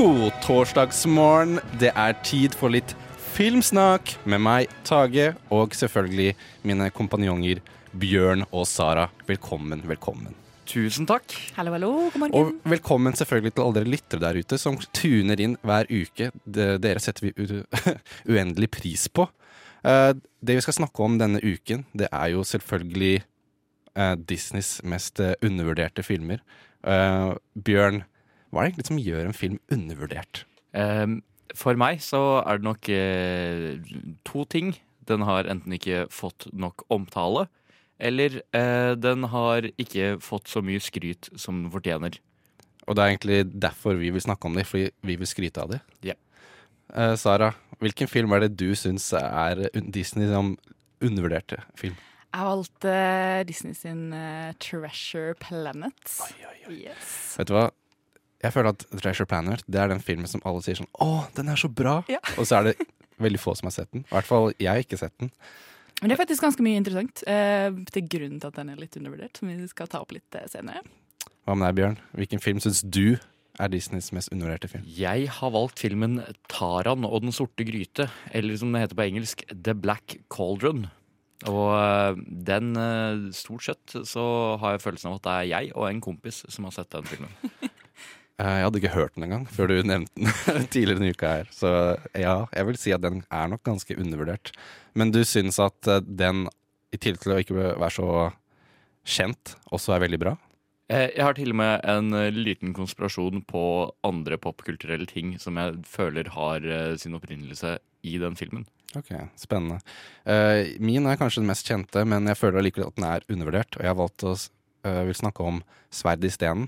God torsdagsmorgen. Det er tid for litt filmsnakk med meg, Tage, og selvfølgelig mine kompanjonger Bjørn og Sara. Velkommen, velkommen. Tusen takk. Hallo, hallo, god morgen. Og velkommen selvfølgelig til alle dere lyttere der ute som tuner inn hver uke. Dere setter vi u uendelig pris på. Eh, det vi skal snakke om denne uken, det er jo selvfølgelig eh, Disneys mest eh, undervurderte filmer. Eh, Bjørn, hva er det egentlig som gjør en film undervurdert? Ehm, for meg så er det nok eh, to ting. Den har enten ikke fått nok omtale, eller eh, den har ikke fått så mye skryt som den fortjener. Og det er egentlig derfor vi vil snakke om det, fordi vi vil skryte av det. Ja. Eh, Sara, hvilken film er det du syns er Disney som undervurderte film? Jeg valgte Disney sin uh, Treasure Planet. Yes. Vet du hva? Jeg føler at Treasure Planet Det er den filmen som alle sier sånn Å, den er så bra! Ja. Og så er det veldig få som har sett den. I hvert fall jeg har ikke sett den. Men det er faktisk ganske mye interessant eh, til grunnen til at den er litt undervurdert, som vi skal ta opp litt eh, senere. Hva med deg, Bjørn? Hvilken film syns du er Disneys mest undervurderte film? Jeg har valgt filmen Taran og den sorte gryte, eller som det heter på engelsk, The Black Cauldron. Og eh, den eh, Stort sett så har jeg følelsen av at det er jeg og en kompis som har sett den filmen. Eh, Jeg hadde ikke hørt den engang før du nevnte den tidligere denne uka her. Så ja, jeg vil si at den er nok ganske undervurdert. Men du syns at eh, den, i tillegg til å ikke være så kjent, også er veldig bra? Eh, Jeg har til og med en liten konspirasjon på andre popkulturelle ting som jeg føler har sin opprinnelse i den filmen. Ok, spennende. Min er kanskje den mest kjente, men jeg føler allikevel at den er undervurdert. Og jeg har valgt å vil snakke om Sverd i stenen.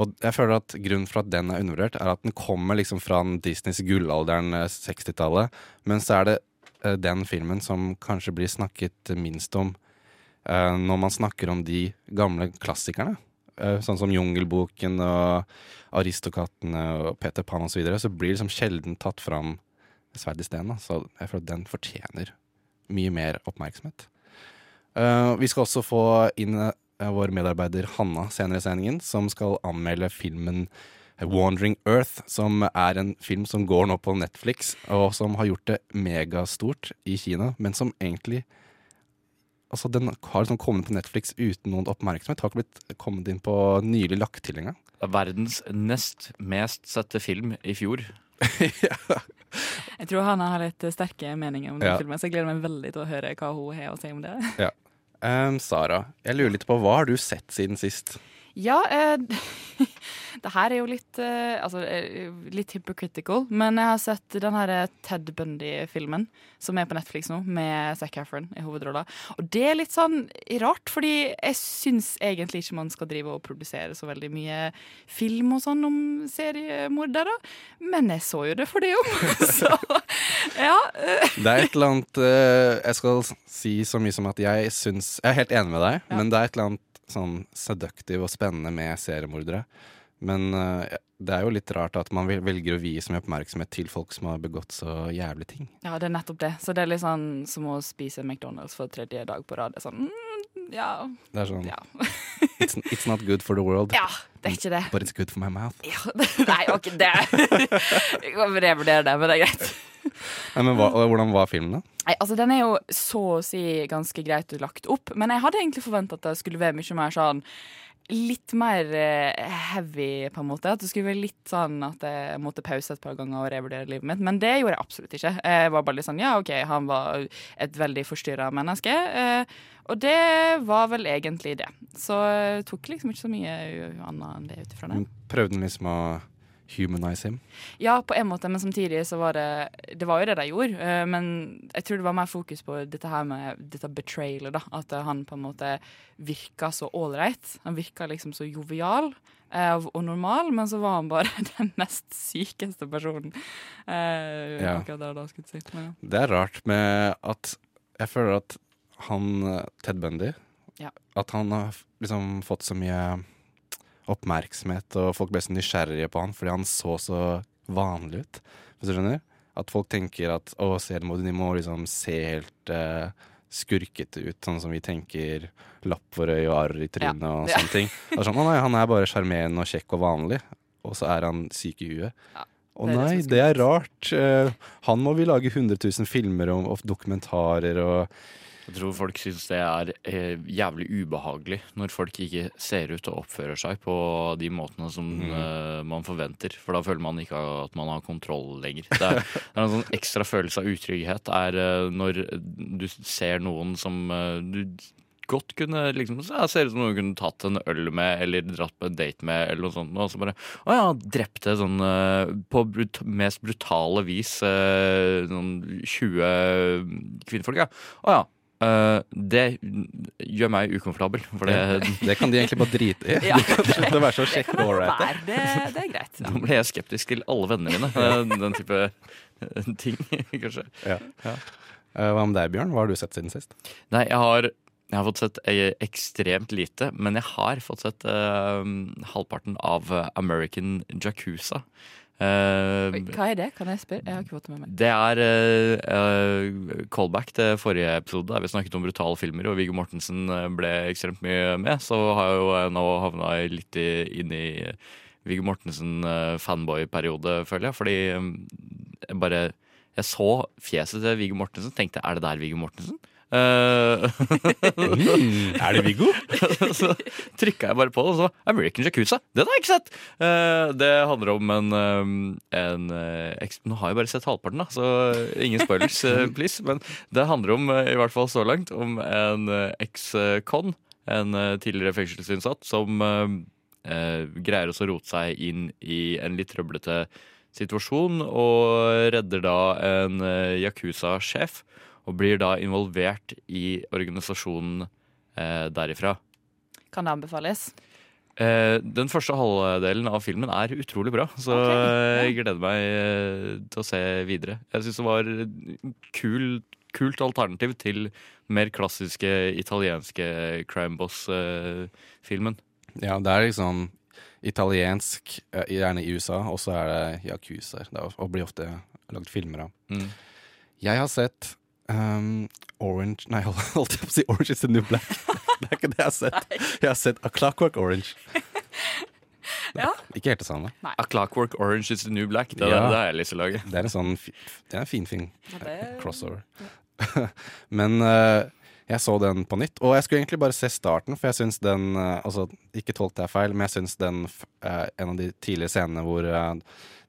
Og jeg føler at grunnen for at den er undervurdert, er at den kommer liksom fra Disneys gullalderen, eh, 60-tallet. Men så er det eh, den filmen som kanskje blir snakket minst om uh, når man snakker om de gamle klassikerne. Uh, sånn som Jungelboken og Aristokattene og Peter Pan osv. Så, videre, så blir liksom sjelden tatt fram Sverd i stedet. Så jeg føler at den fortjener mye mer oppmerksomhet. Uh, vi skal også få inn eh, vår medarbeider Hanna senere i sendingen, som skal anmelde filmen Wandering Earth, som er en film som går nå på Netflix, og som har gjort det megastort i Kina, men som egentlig Altså, den har liksom kommet på Netflix uten noen oppmerksomhet. Har ikke blitt kommet inn på nylig lagt til engang. Er verdens nest mest sette film i fjor. Jeg tror Hanna har litt sterke meninger om den Ja. filmen, så jeg gleder meg veldig til å høre hva hun har å si om det. Ja. Em, Sara, jeg lurer litt på hva har du sett siden sist? Ja, eh, det her er jo litt eh, Altså, eh, litt hypocritical, men jeg har sett den her Ted Bundy-filmen som er på Netflix nå, med Zac Efron i hovedrolla. Og det er litt sånn rart, fordi jeg syns egentlig ikke man skal drive og produsere så veldig mye film og sånn om seriemordere, men jeg så jo det for det om. så ja. eh, Det er et eller annet eh, Jeg skal si så mye som at jeg syns Jeg er helt enig med deg, Ja. men det er et eller annet sånn seductive og spennende med seriemordere. Men eh, det er jo litt rart at man velger å vie så mye oppmerksomhet til folk som har begått så jævlige ting. Ja, det er nettopp det. Så det er litt sånn som å spise McDonald's for tredje dag på rad. Det er sånn, mm, ja, Det er sånn ja. it's, it's not good for the world, ja, det er ikke det. but it's good for my mouth. Ja, nei, ok, det Jeg kan revurdere det, men det er greit. Nei, men hva, Hvordan var filmen, da? Nei, altså Den er jo så å si ganske greit lagt opp, men jeg hadde egentlig forventa at det skulle være mye mer sånn Litt mer eh, heavy, på en måte. At det skulle være litt sånn at jeg måtte pause et par ganger og revurdere livet mitt. Men det gjorde jeg absolutt ikke. Jeg var bare litt sånn ja, OK, han var et veldig forstyrra menneske. Eh, og det var vel egentlig det. Så jeg tok liksom ikke så mye annet enn det ut ifra det. Prøvde han liksom å humanize him? Ja, på en måte, men samtidig så var det Det var jo det de gjorde, eh, men jeg tror det var mer fokus på dette her med dette betrayalet, da. At eh, han på en måte virka så ålreit. Han virka liksom så jovial. eh, og normal, men så var han bare den mest sykeste personen. Ja. Det er rart med at Jeg føler at han Ted Bundy Ja. At han har liksom fått så mye oppmerksomhet, og folk ble så nysgjerrige på han fordi han så så vanlig ut. Hvis du skjønner? At folk tenker at å, selvmord, de må liksom se helt uh, skurkete ut, sånn som vi tenker lapp for øye og arr i trynet Ja. og Ja. sånne ting. Det er sånn, å nei, han er bare sjarmerende og kjekk og vanlig, og så er han syk i huet. Ja, Å nei, det er rart. Uh, han må vi lage 100 000 filmer om, og dokumentarer og Jeg tror folk syns det er eh, jævlig ubehagelig når folk ikke ser ut og oppfører seg på de måtene som eh, man forventer. For da føler man ikke at man har kontroll lenger. Det er, det er en sånn ekstra følelse av utrygghet er eh, når du ser noen som eh, du godt kunne liksom jeg Ser ut som noen kunne tatt en øl med eller dratt på en date med, eller noe sånt. Og så bare Å ja, drepte sånn eh, på brut mest brutale vis eh, sånn 20 kvinnfolk, ja. Å ja. Eh, det gjør meg ukomfortabel, for det, Det kan de egentlig bare drite i. Ja. det, kan det, være så Det kan og det være. Det, det er greit. Da ble jeg skeptisk til alle vennene mine. eh, Den type eh, ting, kanskje. Ja. Eh, Hva med deg, Bjørn? Hva har du sett siden sist? Nei, jeg har, jeg har fått sett ekstremt lite, men jeg har fått sett uh, halvparten av American Jakuza. Oi, Hva er det? Kan jeg spørre? Jeg har ikke fått det med meg. det er eh, callback til forrige episode, der vi snakket om brutale filmer, og Viggo Mortensen ble ekstremt mye med. Så har jeg jo nå havna litt i, inn i Viggo Mortensen-fanboy-periode, føler jeg. Fordi jeg bare Jeg så fjeset til Viggo Mortensen, tenkte er det der Viggo Mortensen? Eh, Mm, er det Viggo? så trykka jeg bare på det, og så American Jacuzza. Den har jeg ikke sett! Eh, det handler om en, eh, en Nå har jeg bare sett halvparten, da, så ingen spoilers, please. Men det handler om, i hvert fall så langt, om en eks-con, en tidligere fengselsinnsatt, som greier å rote seg inn i en litt trøblete situasjon, og redder da en Yakuza-sjef, og blir da involvert i organisasjonen eh, derifra. Kan det anbefales? Eh, den første halvdelen av filmen er utrolig bra, så Ok, eh, jeg gleder meg eh, til å se videre. Jeg syns det var et kul, kult alternativ til mer klassiske italienske crime boss-filmen. Ja, det er liksom italiensk, eh, gjerne i USA, og så er det yakuza. Det er- og blir ofte lagd filmer av. Mm. Jeg har sett um, Orange Nei, holdt jeg på å si Orange is the New Black. det er ikke det jeg har sett. Jeg har sett A Clockwork Orange. Ja. Ikke helt det samme. A Clockwork Orange is the New Black. Det, Ja. det det er. Det er en sånn Det er en fin film. Ja, det- Crossover. Men eh, jeg så den på nytt, og jeg skulle egentlig bare se starten, for jeg syns den eh, Altså, ikke tolk det feil, men jeg syns den eh, En av de tidlige scenene hvor eh,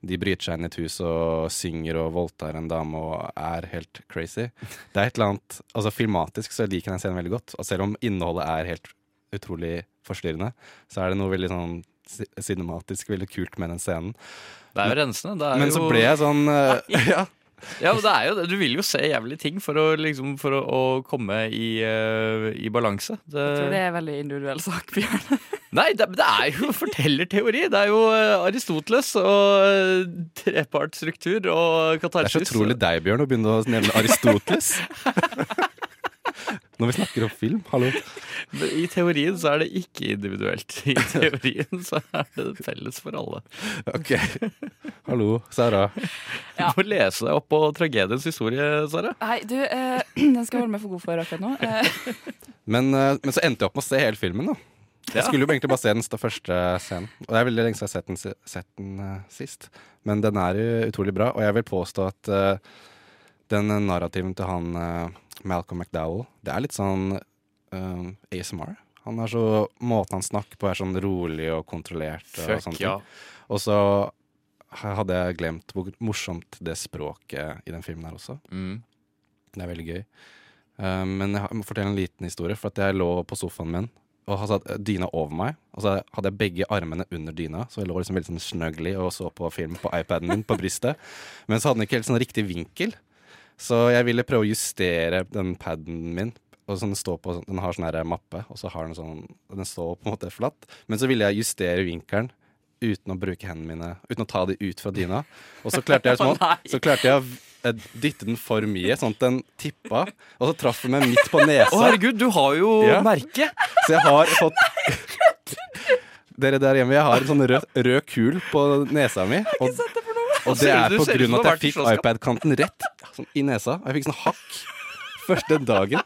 de bryter seg inn i et hus og synger og voldtar en dame og er helt crazy. Det er et eller annet Altså, filmatisk så liker jeg den scenen veldig godt, og selv om innholdet er helt utrolig forstyrrende, så er det noe veldig sånn cinematisk, veldig kult med den scenen. Det er jo rensende. Det er Men så ble jeg sånn uh, Ja. Ja, men det er jo det. Du vil jo se jævlige ting for å, liksom, for å, å komme i, uh, i balanse. Det... Jeg tror det er en veldig individuell sak, Bjørn. Nei, det, det er jo fortellerteori. Det er jo eh, Aristoteles og eh, trepartsstruktur og Det er så utrolig deg, Bjørn, å begynne å nevne Aristoteles. Når vi snakker om film, hallo. I teorien så er det ikke individuelt. I teorien så er det felles for alle. Ok, hallo, Sara. Du må lese deg opp på tragediens historie, Sara. Nei, du, eh, den skal jeg holde meg for god for akkurat nå. Eh, Men, eh, men så endte jeg opp med å se hele filmen, da. Jeg skulle jo egentlig bare se den første scenen. Og det er veldig lenge siden jeg har sett den, sett den eh, sist. Men den er jo utrolig bra, og jeg vil påstå at uh, den narrativen til han eh, Malcolm McDowell, det er litt sånn eh, ASMR. Han er så, Måten han snakker på er sånn rolig og kontrollert. og Fuck ja. Og så hadde jeg glemt hvor morsomt det språket i den filmen er også. Mm. Det er veldig gøy. Uh, men jeg må fortelle en liten historie. For at jeg lå på sofaen min og hadde dyna over meg. Og så hadde jeg begge armene under dyna, så jeg lå liksom veldig sånn snøgly og så på film på iPaden min på brystet. Men så hadde den ikke helt sånn riktig vinkel. Så jeg ville prøve å justere den paden min og sånn, den, står på, den har sånn mappe, og så har den sånn Den står på en måte flatt. Men så ville jeg justere vinkelen uten å bruke hendene mine Uten å ta de ut fra dyna. Og så klarte jeg, sånn, så klarte jeg å dyttet dytte den for mye, sånn at den tippa. Og så traff den meg midt på nesa. Å, herregud, du har jo Ja. merke! Så jeg har fått Dere der hjemme, jeg har en sånn rød, rød kul på nesa mi. Og, og det er på grunn av at jeg fikk iPad-kanten rett sånn, i nesa. Og jeg fikk sånn hakk første dagen.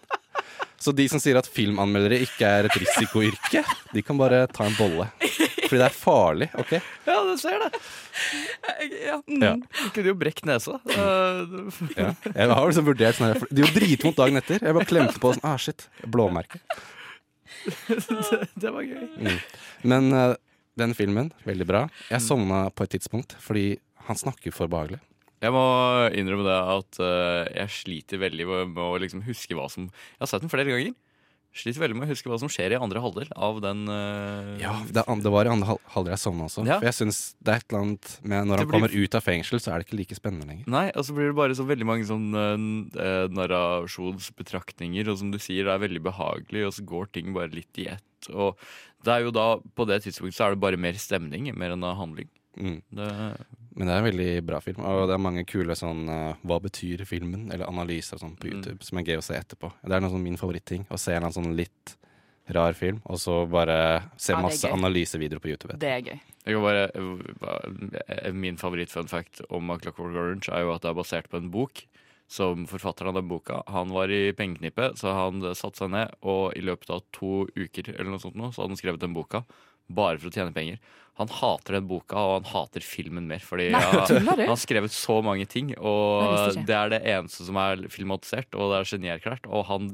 Så de som sier at filmanmeldere ikke er et risikoyrke, de kan bare ta en bolle. Fordi det er farlig, OK? Ja, du ser det. Ja. Mm. Ja. Du kunne jo brekt nesa. Uh, Ja. Jeg har liksom vurdert sånn her, Det gjorde dritvondt dagen etter. Jeg bare klemte på sånn Ah, shit. Blåmerke. det var gøy. Mm. Men uh, den filmen, veldig bra. Jeg sovna på et tidspunkt fordi han snakker for behagelig. Jeg må innrømme det at uh, jeg sliter veldig med, å liksom huske hva som Jeg har sett den flere ganger. Sliter veldig med å huske hva som skjer i andre halvdel av den. uh... Ja, det, det var i andre halvdel jeg sovna også. Ja. For jeg synes det er et eller annet med Når han blir- kommer ut av fengsel, så er det ikke like spennende lenger. Nei, og så blir det bare så veldig mange sånn uh, narrasjonsbetraktninger, og som du sier, det er veldig behagelig, og så går ting bare litt i ett. Og det er jo da, på det tidspunktet, så er det bare mer stemning, mer enn handling. Mm. Det, Men det er en veldig bra film, og det er mange kule sånn uh, Hva betyr filmen? Eller analyser og sånn på Mm. YouTube som er gøy å se etterpå. Det er noe sånn min favoritting. Å se en sånn litt rar film, og så bare se Ja, masse analysevideoer på YouTube. Det er gøy. jeg kan bare, bare- Min favoritt-fun fact om A Clockwork Orange er jo at det er basert på en bok. Som forfatteren av den boka Han var i pengeknippet, så han satte seg ned, og i løpet av to uker eller noe sånt nå, så hadde han skrevet den boka. Bare for å tjene penger. Han hater den boka, og han hater filmen mer. Fordi Nei, ja, han har skrevet så mange ting, og det er det eneste som er filmatisert, og det er genierklært. Og han,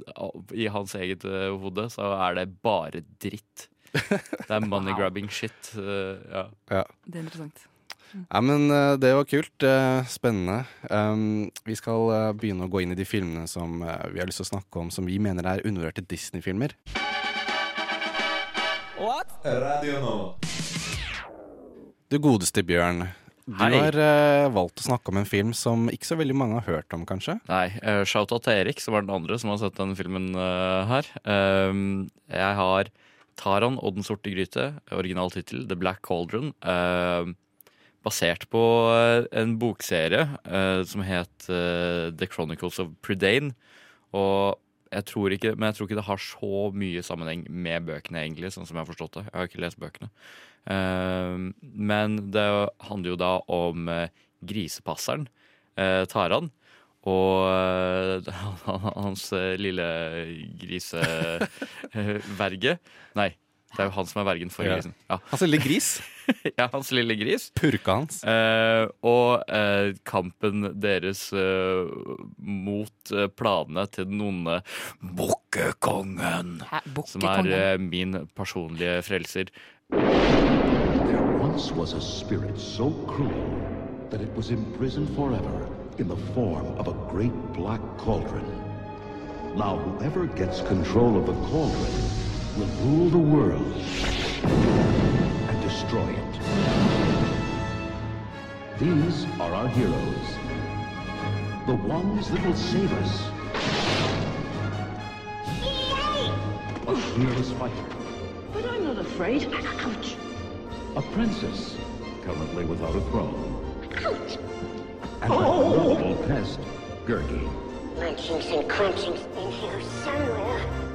i hans eget eh, hode så er det bare dritt. Det er money-grabbing shit. ja. ja. Det er interessant. Ja, men eh, det var kult. spennende. Um, vi skal eh, begynne å gå inn i de filmene som eh, vi har lyst til å snakke om, som vi mener er undervurderte Disney-filmer. Du godeste Bjørn. Du Hei. har uh, valgt å snakke om en film som ikke så veldig mange har hørt om, kanskje? Nei, uh, shout-out til Erik, som er den andre som har sett denne filmen uh, her. Um, jeg har Taran og den sorte gryte, original tittel, The Black Cauldron. eh, basert på eh, en bokserie eh, som het eh, The Chronicles of Predane. Og jeg tror ikke, men jeg tror ikke det har så mye sammenheng med bøkene, egentlig, sånn som jeg har forstått det. Jeg har ikke lest bøkene. Men det handler jo da om grisepasseren, Taran. Og hans lille griseverge Nei, det er jo han som er vergen for Ja. grisen. Ja. Hans lille gris. ja, hans lille gris. Purka hans. Eh, og eh, kampen deres eh, mot eh, planene til den onde Bukkekongen. Som er eh, min personlige frelser. There once was a spirit so cruel that it was imprisoned forever in the form of a great black cauldron. Now, whoever gets control of the cauldron will rule the world and destroy it. These are our heroes, the ones that will save us. A fearless fighter. But I'm not afraid. Ouch! A princess, currently without a throne. Ouch! And a oh. lovable pest, Gurgi. Munchings and crunchings in here somewhere.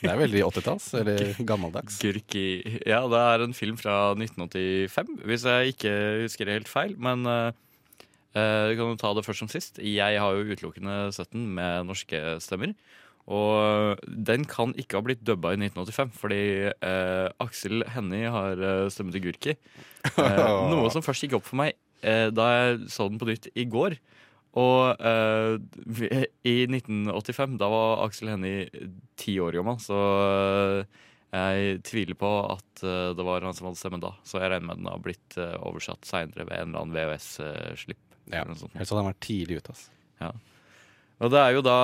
Det er veldig 80-talls, eller gammeldags. Gurki Ja, det er en film fra 1985, hvis jeg ikke husker det helt feil. Men uh, eh, vi kan jo ta det først som sist. Jeg har jo utelukkende sett den med norske stemmer. Og den kan ikke ha blitt dubba i 1985, fordi eh, Aksel Hennie har uh, stemme til Gurki. Eh, noe som først gikk opp for meg eh, da jeg så den på nytt i går. Og uh, i 1985, da var Aksel Hennie ti år gammel, så eh, jeg tviler på at eh, det var han som hadde stemmen da. Så jeg regner med den har blitt eh, oversatt seinere ved en eller annen VHS-slipp. Ja. Ellers hadde han vært tidlig ute. Altså. Ja. Og det er jo da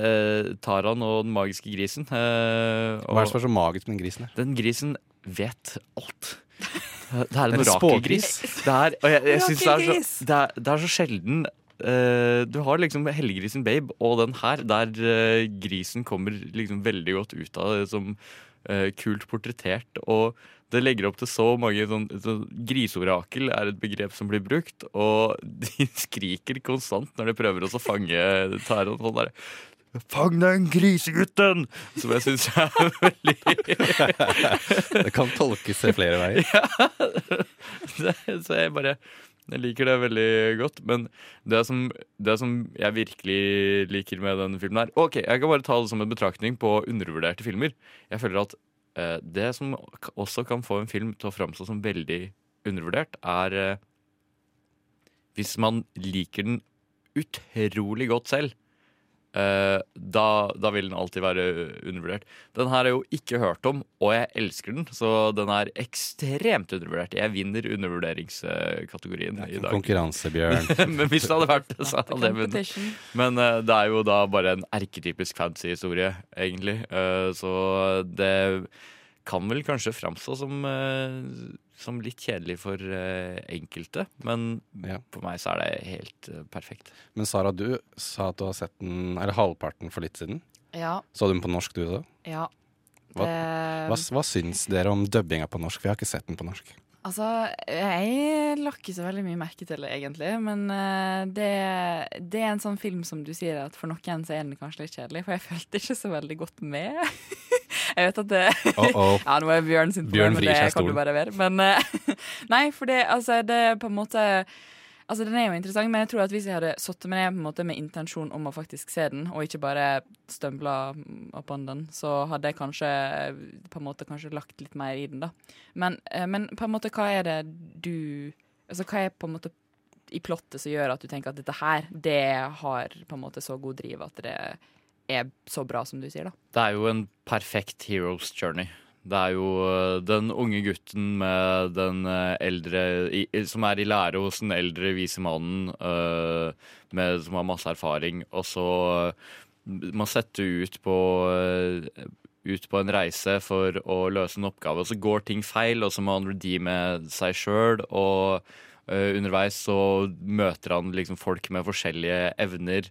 eh, Taran og den magiske grisen. Eh, Hva er det som er så magisk med den grisen? her? Den grisen vet alt. Det er en orakelgris. spågris. Det er, og jeg, jeg synes det, er så, det, er, det er så sjelden eh, du har liksom Hellegrisen Babe og den her, der uh, grisen kommer liksom veldig godt ut av det som uh, kult portrettert. Og det legger opp til så mange sånn, sånn Griseorakel er et begrep som blir brukt, og de skriker konstant når de prøver å fange Taron. Sånn der, Fang den grisegutten! Som jeg syns er veldig Det kan tolkes flere veier. det, så jeg bare jeg liker det veldig godt. Men det som, det som jeg virkelig liker med denne filmen her Ok, jeg kan bare ta det som en betraktning på undervurderte filmer. Jeg føler at eh, det som også kan få en film til å framstå som veldig undervurdert, er eh, hvis man liker den utrolig godt selv. Eh, da, da vil den alltid være undervurdert. Den her er jo ikke hørt om, og jeg elsker den, så den er ekstremt undervurdert. Jeg vinner undervurderingskategorien i dag. Konkurransebjørn. Men hvis det hadde vært så hadde jeg vunnet. Men uh, det er jo da bare en erketypisk fantasy-historie, egentlig. Uh, så det kan vel kanskje framstå som, eh, som litt kjedelig for eh, enkelte. Men Ja. for meg så er det helt eh, perfekt. Men Sara, du sa at du har sett den, eller halvparten for litt siden. Ja. Så du den på norsk, du også? ja. Hva, Det- hva, hva syns dere om dubbinga på norsk? Vi har ikke sett den på norsk. Altså, jeg la ikke så veldig mye merke til det, egentlig. Men uh, det, det er en sånn film som du sier at for noen så er den kanskje litt kjedelig. For jeg følte ikke så veldig godt med. jeg vet at det Uh-oh. Ja, nå er Bjørn sin Bjørn men vrir det kommer bare være. Men uh, Nei, for det, altså, det er på en måte Altså, Den er jo interessant, men jeg tror at hvis jeg hadde satt meg ned på en måte med intensjon om å faktisk se den, og ikke bare stømbla oppon den, så hadde jeg kanskje på en måte kanskje lagt litt mer i den, da. Men, eh, men på en måte, hva er det du Altså, hva er på en måte i plottet som gjør at du tenker at dette her, det har på en måte så god driv at det er så bra som du sier, da? Det er jo en perfekt hero's journey. Det er jo øh, den unge gutten med den øh, eldre Som er i lære hos den eldre vise mannen øh, med, som har masse erfaring, og så Man setter ut på ut på en reise for å løse en oppgave, og så går ting feil, og så må han redeeme seg sjøl. Og underveis så møter han liksom folk med forskjellige evner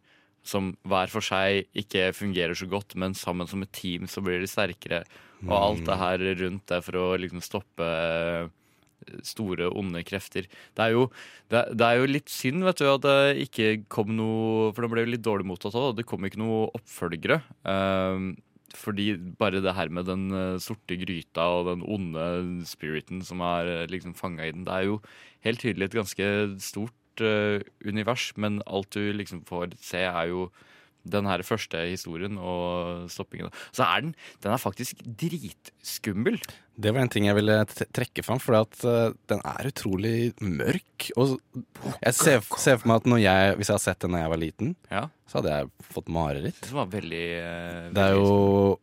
som hver for seg ikke fungerer så godt, men sammen som et team så blir de sterkere. Og alt det her rundt det for å liksom stoppe eh, store, onde krefter. Det er jo, det, det er jo litt synd vet du, at det ikke kom noe For det ble jo litt dårlig mottatt òg. Det kom ikke noe oppfølgere. Um, fordi bare det her med den eh, sorte gryta og den onde spiriten som er uh, liksom fanga i den, det er jo helt tydelig et ganske stort eh, univers, men alt du liksom får se, er jo den her første historien og stoppingen. Så er den, den er faktisk dritskummel. Det var en ting jeg ville trekke fram, for at eh, den er utrolig mørk. Og jeg ser, ser for meg at når jeg, hvis jeg hadde sett den da jeg var liten, Ja, så hadde jeg fått mareritt. det var veldig, eh, Det er jo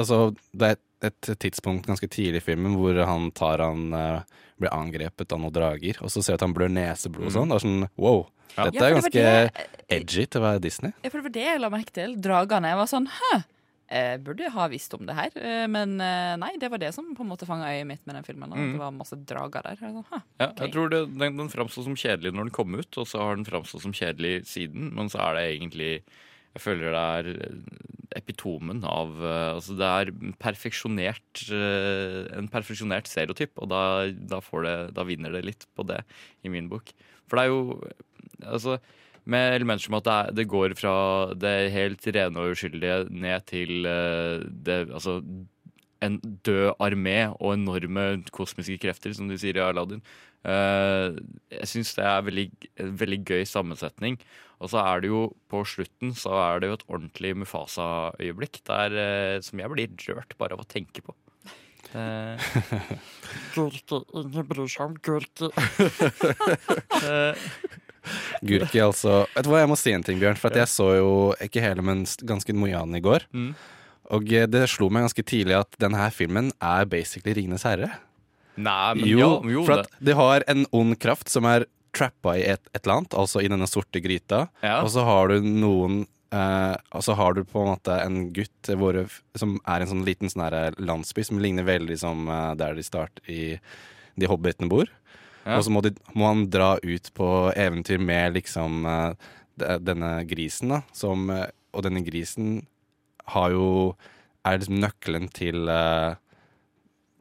Altså, det er et tidspunkt ganske tidlig i filmen hvor han tar han eh, blir angrepet av noen drager, og så ser du at han blør neseblod og sånn. Det er sånn wow. Ja. Dette er ganske ganske det det- edgy til å være Disney. Ja, for det var det jeg la merke til. Dragene. Jeg var sånn Hæ? Jeg burde ha visst om det her. Eh, Men eh, nei, det var det som på en måte fanga øyet mitt med den filmen. At det var masse drager der. Jeg sånn, okay. Ja, jeg tror det, Den, den framsto som kjedelig når den kom ut, og så har den framstått som kjedelig siden. Men så er det egentlig Jeg føler det er eh, epitomen av eh, Altså det er perfeksjonert eh, en perfeksjonert stereotyp, og da, da, det, da vinner det litt på det i min bok. For det er jo Altså med elementer som at det, er, det går fra det helt rene og uskyldige ned til det Altså en død armé og enorme kosmiske krefter, som de sier i Aladdin. Uh, jeg syns det er veldig, en veldig gøy sammensetning. Og så er det jo på slutten så er det jo et ordentlig Mufasa-øyeblikk der uh, som jeg blir rørt bare av å tenke på. Eh, Gurke, ingen bryr seg om gurke. Gurki, altså. Vet du hva, jeg må si en ting, Bjørn. For at jeg så jo ikke hele, men ganske mye av den i går. Mm. Og eh, det slo meg ganske tidlig at denne her filmen er basically Ringenes herre. nei, men Jo, ja, jo for at de har en ond kraft som er trappa i et, et eller annet, altså i denne sorte gryta. Ja. Og så har du noen eh, Og så har du på en måte en gutt hvor, som er en sånn liten sånn landsby som ligner veldig som eh, der de starter i De hobbitene bor. Ja. Og så må, de, må han dra ut på eventyr med liksom eh, denne grisen, da, som eh, Og denne grisen har jo Er liksom nøkkelen til eh,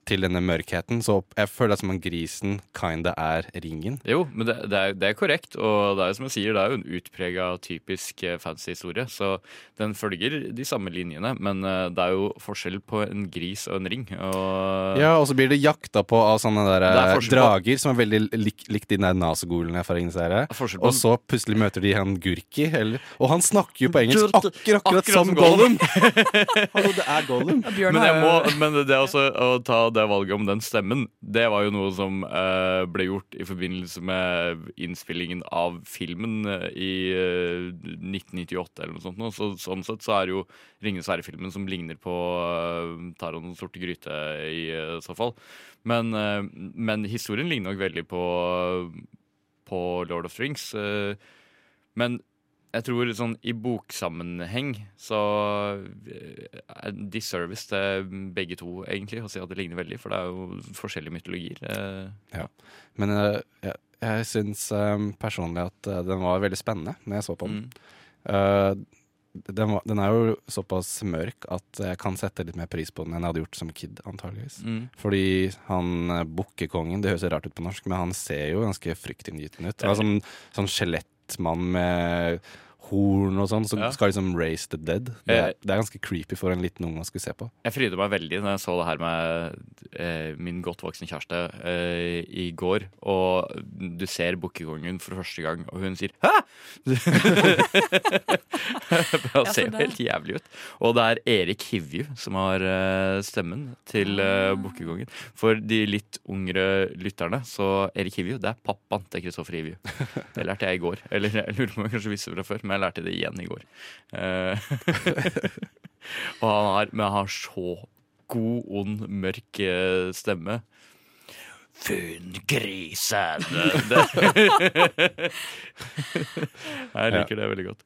til denne mørkheten. Så jeg føler det som om grisen kinda er ringen. Jo, men det, det, er, det er korrekt, og det er jo som jeg sier, det er jo en utprega typisk eh, fantasy-historie. Så den følger de samme linjene, men eh, det er jo forskjell på en gris og en ring. Og Ja, og så blir det jakta på av sånne der, er eh, forskjell på- drager som er veldig lik, likt de der nazogolene fra ingen serie. Og så plutselig møter de han Gurki, eller, og han snakker jo på engelsk akkurat, akkurat, Akkurat som som Gollum. Gollum! Hallo, det er Gollum. Men, jeg må, men det også, å ta det valget om den stemmen, det var jo noe som uh, ble gjort i forbindelse med innspillingen av filmen eh, i uh, 1998 eller noe sånt. Så, sånn sett så er det jo Ringenes herre-filmen som ligner på uh, Taron den sorte gryte i uh, så fall. Men, eh, men historien ligner nok veldig på, på Lord of Strings. Rings. eh, men jeg tror sånn i boksammenheng så eh, er disservice til begge to, egentlig, å si at det ligner veldig, for det er jo forskjellige mytologier. eh. Ja. Men eh, jeg, jeg syns personlig at den var veldig spennende når jeg så på den. Eh, den, var, den er jo såpass mørk at jeg kan sette litt mer pris på den enn jeg hadde gjort som kid, antageligvis. Mm. Fordi han bukkekongen, det høres rart ut på norsk, men han ser jo ganske fryktinngytende ut. Han Altså, sånn, skjelettmann med horn og sånn, som Ja. skal liksom raise the dead. Det, er, det er ganske creepy for en liten unge å skulle se på. Jeg fryder meg veldig når jeg så det her med eh, min godt voksne kjæreste eh, i går. Og du ser Bukkekongen for første gang, og hun sier 'hæ?! Han ser jo helt jævlig ut. Og det er Erik Hivju som har eh, stemmen til eh, Bukkekongen. For de litt yngre lytterne, så Erik Hivju, det er pappaen til Kristoffer Hivju. Det lærte jeg i går. Eller jeg lurer på om jeg kanskje visste det fra før, men jeg lærte det igjen i går. Eh, og han har, men han har så god, ond, mørk eh, stemme. Funn grisen! Det- Jeg liker det veldig godt.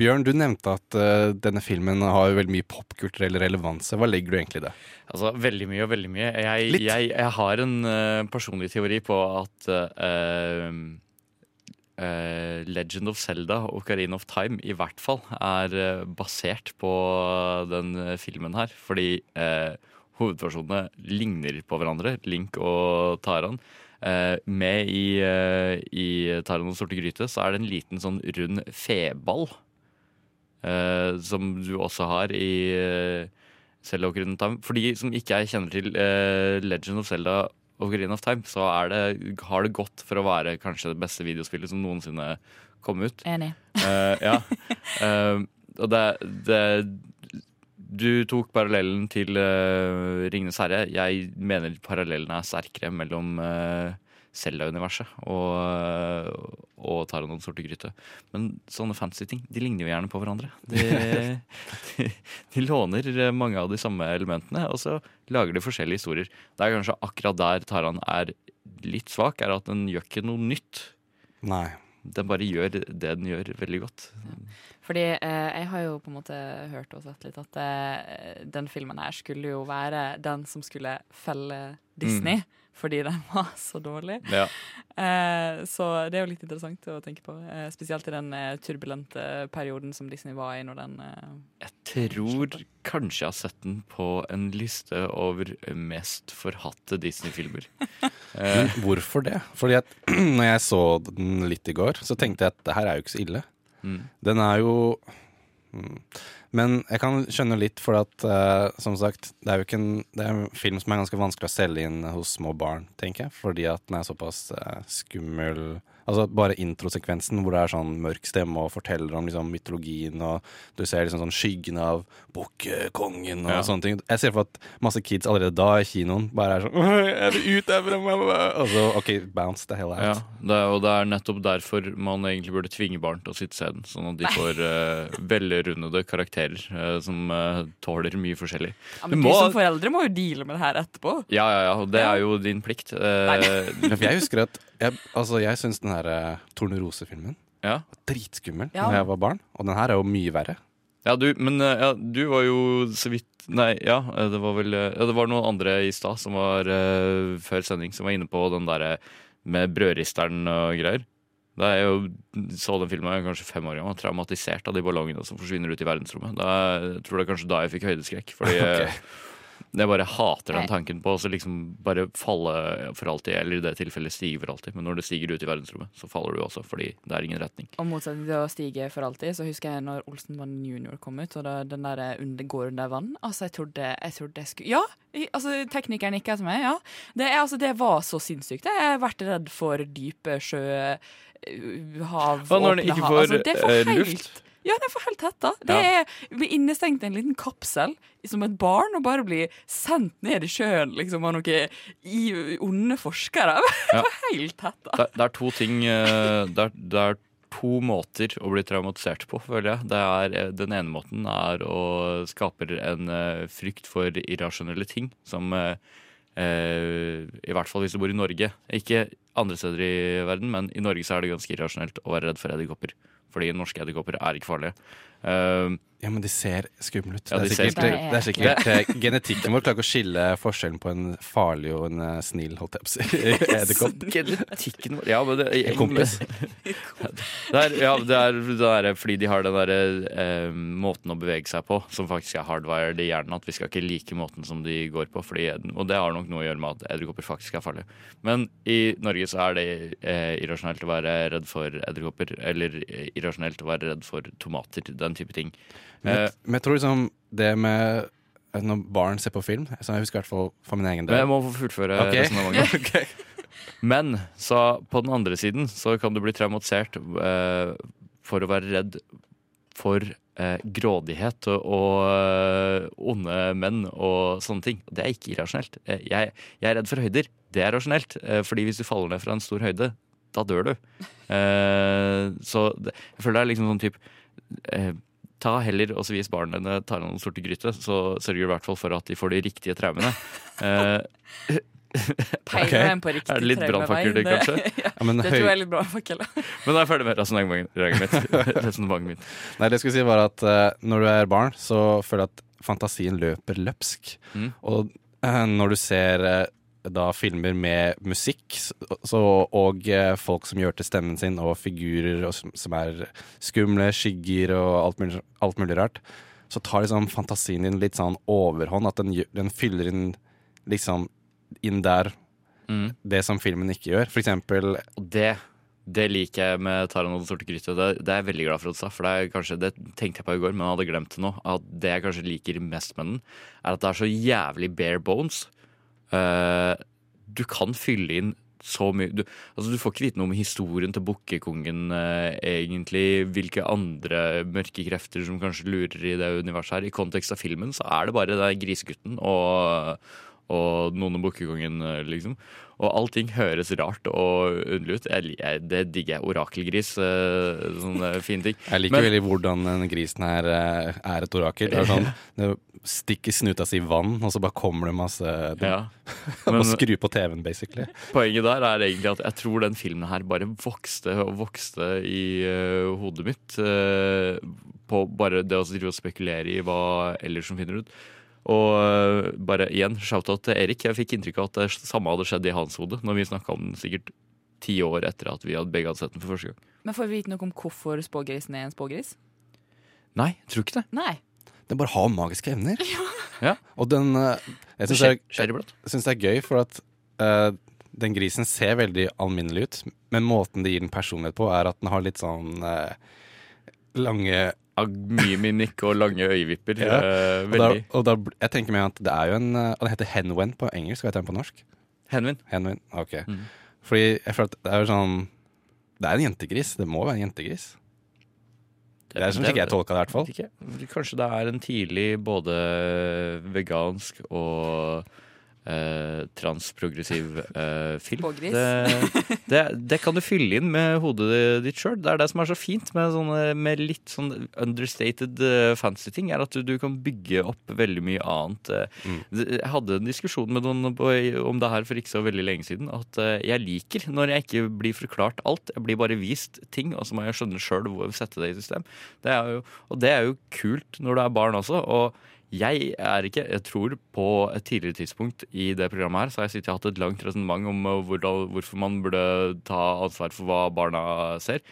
Bjørn, du nevnte at uh, denne filmen har veldig mye popkulturell relevans. Hva legger du egentlig i det? Altså, veldig mye og veldig mye. Jeg, Litt. jeg, jeg har en uh, personlig teori på at eh, eh, Legend of Zelda og Ocarina of Time i hvert fall er uh, basert på den uh, filmen her. Fordi uh, hovedpersonene ligner på hverandre, Link og Taran. Med i, i Taran og sorte gryte så er det en liten sånn rund feball. som du også har i uh, Zelda Ocarina of Time. For de som ikke jeg kjenner til Legend of Zelda Ocarina of Time, så er det, har det gått for å være kanskje det beste videospillet som noensinne kom ut. Enig. Uh, ja. uh, og det, det Du tok parallellen til uh, Ringenes herre. Jeg mener parallellene er sterkere mellom uh, Zelda-universet og, og Taran og den sorte gryte. Men sånne fancy ting de ligner jo gjerne på hverandre. De, de, de låner eh, mange av de samme elementene, og så lager de forskjellige historier. Det er kanskje akkurat der Taran er litt svak, er at den gjør ikke noe nytt. Nei. Den bare gjør det den gjør, veldig godt. Fordi eh, jeg har jo på en måte hørt og sett litt at eh, den filmen her skulle jo være den som skulle felle Disney. Fordi den var så dårlig. Ja. Eh, så det er jo litt interessant å tenke på. Eh, spesielt i den eh, turbulente perioden som Disney var i når den eh, Jeg tror kanskje jeg har sett den på en liste over mest forhatte Disney-filmer. Men hvorfor det? Fordi at når jeg så den litt i går, så tenkte jeg at det her er jo ikke så ille. Mm. Den er jo mm. Men jeg kan skjønne litt, for at uh, som sagt, det er jo ikke en, det er en film som er ganske vanskelig å selge inn hos små barn, tenker jeg. Fordi at den er såpass uh, skummel. Altså Bare introsekvensen hvor det er sånn mørk stemme og forteller om liksom mytologien, og du ser liksom sånn skyggene av bukkekongen og Ja. sånne ting. Jeg ser for at masse kids allerede da i kinoen bare er sånn «Åh, Jeg vil ut derfra! Og så OK, bounce the hell out. Ja, det er, og det er nettopp derfor man egentlig burde tvinge barn til å sitte se den. Sånn at de får uh, velrundede karakterer uh, som uh, tåler mye forskjellig. ja, Men du som foreldre må jo deale med det her etterpå. Ja, ja, ja. Det er jo din plikt. Uh, jeg husker at Jeg, altså, jeg syns den her uh, Tornerose-filmen Ja. dritskummel Ja. da jeg var barn. Og den her er jo mye verre. Ja, du, men eh, ja, du var jo så vidt Nei, ja, eh, det var vel eh, ja, Det var noen andre i stad som var uh, før sending som var inne på den derre med brødristeren og greier. Da jeg jo så den filmen jeg var kanskje fem år gammel, traumatisert av de ballongene som forsvinner ut i verdensrommet. Da, jeg tror det er kanskje da jeg fikk høydeskrekk. Fordi Ok. Jeg bare hater den tanken på å så liksom bare falle for alltid, eller i det tilfellet stige for alltid. Men når det stiger ut i verdensrommet, så faller du også, fordi det er ingen retning. Og motsatt til å stige for alltid, så husker jeg når Olsenbanden Junior kom ut, og da, den der under, går under vann. Altså, jeg trodde jeg, trodde jeg skulle Ja! Altså, teknikeren nikka til meg, ja. Det, altså, det var så sinnssykt. Jeg har vært redd for dype sjø, hav, åpne hav. Altså, det er for helt- luft? Ja, den får helt tetta. Det er blir innestengt i en liten kapsel som et barn og bare blir sendt ned i sjøen liksom, av noen i- onde forskere. Ja. helt tetta. Det, det er to ting eh, det er, det er to måter å bli traumatisert på, føler jeg. Det er, eh, den ene måten er å skape en eh, frykt for irrasjonelle ting, som eh, I hvert fall hvis du bor i Norge. Ikke andre steder i verden, men i Norge så er det ganske irrasjonelt å være redd for edderkopper. Fordi norske edderkopper er ikke farlige. Eh, Ja, men de ser skumle ut. Ja, det, er sikkert, ut. det er sikkert eh, Genetikken vår klarer ikke å skille forskjellen på en farlig og en eh, snill, holdt jeg på å si, edderkopp. Genetikken vår Ja, men det, En kompis. Det er, ja, det er, det er fordi de har den derre eh, måten å bevege seg på, som faktisk er hardwired i hjernen. At vi skal ikke like måten som de går på. Fordi, og det har nok noe å gjøre med at edderkopper faktisk er farlige. Men i Norge så er det eh, irrasjonelt å være redd for edderkopper. Eller eh, irrasjonelt å være redd for tomater. Den type ting. Men, Eh, men jeg tror liksom det med eh, når barn ser på film Så jeg husker i hvert fall for min egen Men jeg må få fullføre okay. resonnementet. Men så på den andre siden så kan du bli traumatisert uh, for å være redd for uh, grådighet og, onde menn og sånne ting. Det er ikke irrasjonelt. Jeg, jeg er redd for høyder. Det er rasjonelt. Fordi hvis du faller ned fra en stor høyde, da dør du. Eh, så det, jeg føler det er liksom sånn type eh, Ta heller og så vis barna dine tar an noen sorte gryte, så sørger du i hvert fall for at de får de riktige traumene. Eh, Peiler Ok. dem på riktig Er det litt brannfakkel, det, kanskje? ja, Ja, men det høy- tror jeg er litt brannfakkel. Men da er jeg ferdig med resonnementet mitt. Nei, det jeg skulle si var at uh, når du er barn, så føler jeg at fantasien løper løpsk. Mm. Og uh, når du ser eh, da filmer med musikk så, og eh, folk som gjør til stemmen sin, og figurer og, som, er skumle, skygger og alt mulig, alt mulig rart, så tar liksom fantasien din litt sånn overhånd. At den, den fyller inn liksom inn der Mm. det som filmen ikke gjør. For eksempel det, det liker jeg med Taran og det sorte gryte'. Det, det er jeg veldig glad for at du sa, for det, er kanskje, det tenkte jeg på i går, men jeg hadde glemt det nå. At det jeg kanskje liker mest med den, er at det er så jævlig bare bones. Eh, du kan fylle inn så mye du, altså du får ikke vite noe om historien til bukkekongen, eh, egentlig. Hvilke andre mørke krefter som kanskje lurer i det universet her. I kontekst av filmen så er det bare den grisegutten og, og noen og bukkekongen, eh, liksom. Og allting høres rart og underlig ut. Jeg, jeg, det digger jeg. Orakelgris, eh, sånne fine ting. Jeg liker Men- veldig hvordan den grisen her eh, er et orakel. Det er sånn, det stikker snuta si i vann, og så bare kommer det masse Ja. Men, Men- skru på TV-en, basically. Poenget der er egentlig at jeg tror den filmen her bare vokste og vokste i eh, hodet mitt. eh, på bare det å spekulere i hva ellers som finner ut. Og eh, bare igjen, shout-out til Erik. Jeg fikk inntrykk av at det samme hadde skjedd i hans hode når vi snakka om den sikkert ti år etter at vi hadde begge hadde sett den for første gang. Men får vi vite noe om hvorfor spågrisen er en spågris? Nei, jeg tror ikke det. Nei. Den bare har magiske evner. Ja. Og den eh, Jeg syns det, er- synes det er gøy, for at uh, den grisen ser veldig alminnelig ut, men måten det gir den personlighet på, er at den har litt sånn uh, lange mye mimikk og lange øyevipper. Ja. eh, og da, og da, Jeg tenker meg at det er jo en Og det heter henwen på engelsk, hva heter den på norsk? Henwin. Henwin, ok. Mm. Fordi jeg føler at det er jo sånn Det er en jentegris. Det må være en jentegris. Det er sånn ikke jeg tolka det, i hvert fall. Kanskje det er en tidlig både vegansk og eh, transprogressiv eh, film. Det, det, det kan du fylle inn med hodet ditt sjøl. Det er det som er så fint med, sånne, med litt sånn understated uh, fancy ting, er at du, du kan bygge opp veldig mye annet. eh. Mm. Jeg hadde en diskusjon med noen på, om det her for ikke så veldig lenge siden. At jeg liker når jeg ikke blir forklart alt. Jeg blir bare vist ting, og så må jeg skjønne sjøl hvor sette det i system. Det er jo, og det er jo kult når du er barn også. Og jeg er ikke Jeg tror på et tidligere tidspunkt i det programmet her så har jeg sittet og hatt et langt resonnement om eh, hvordan, hvorfor man burde ta ansvar for hva barna ser.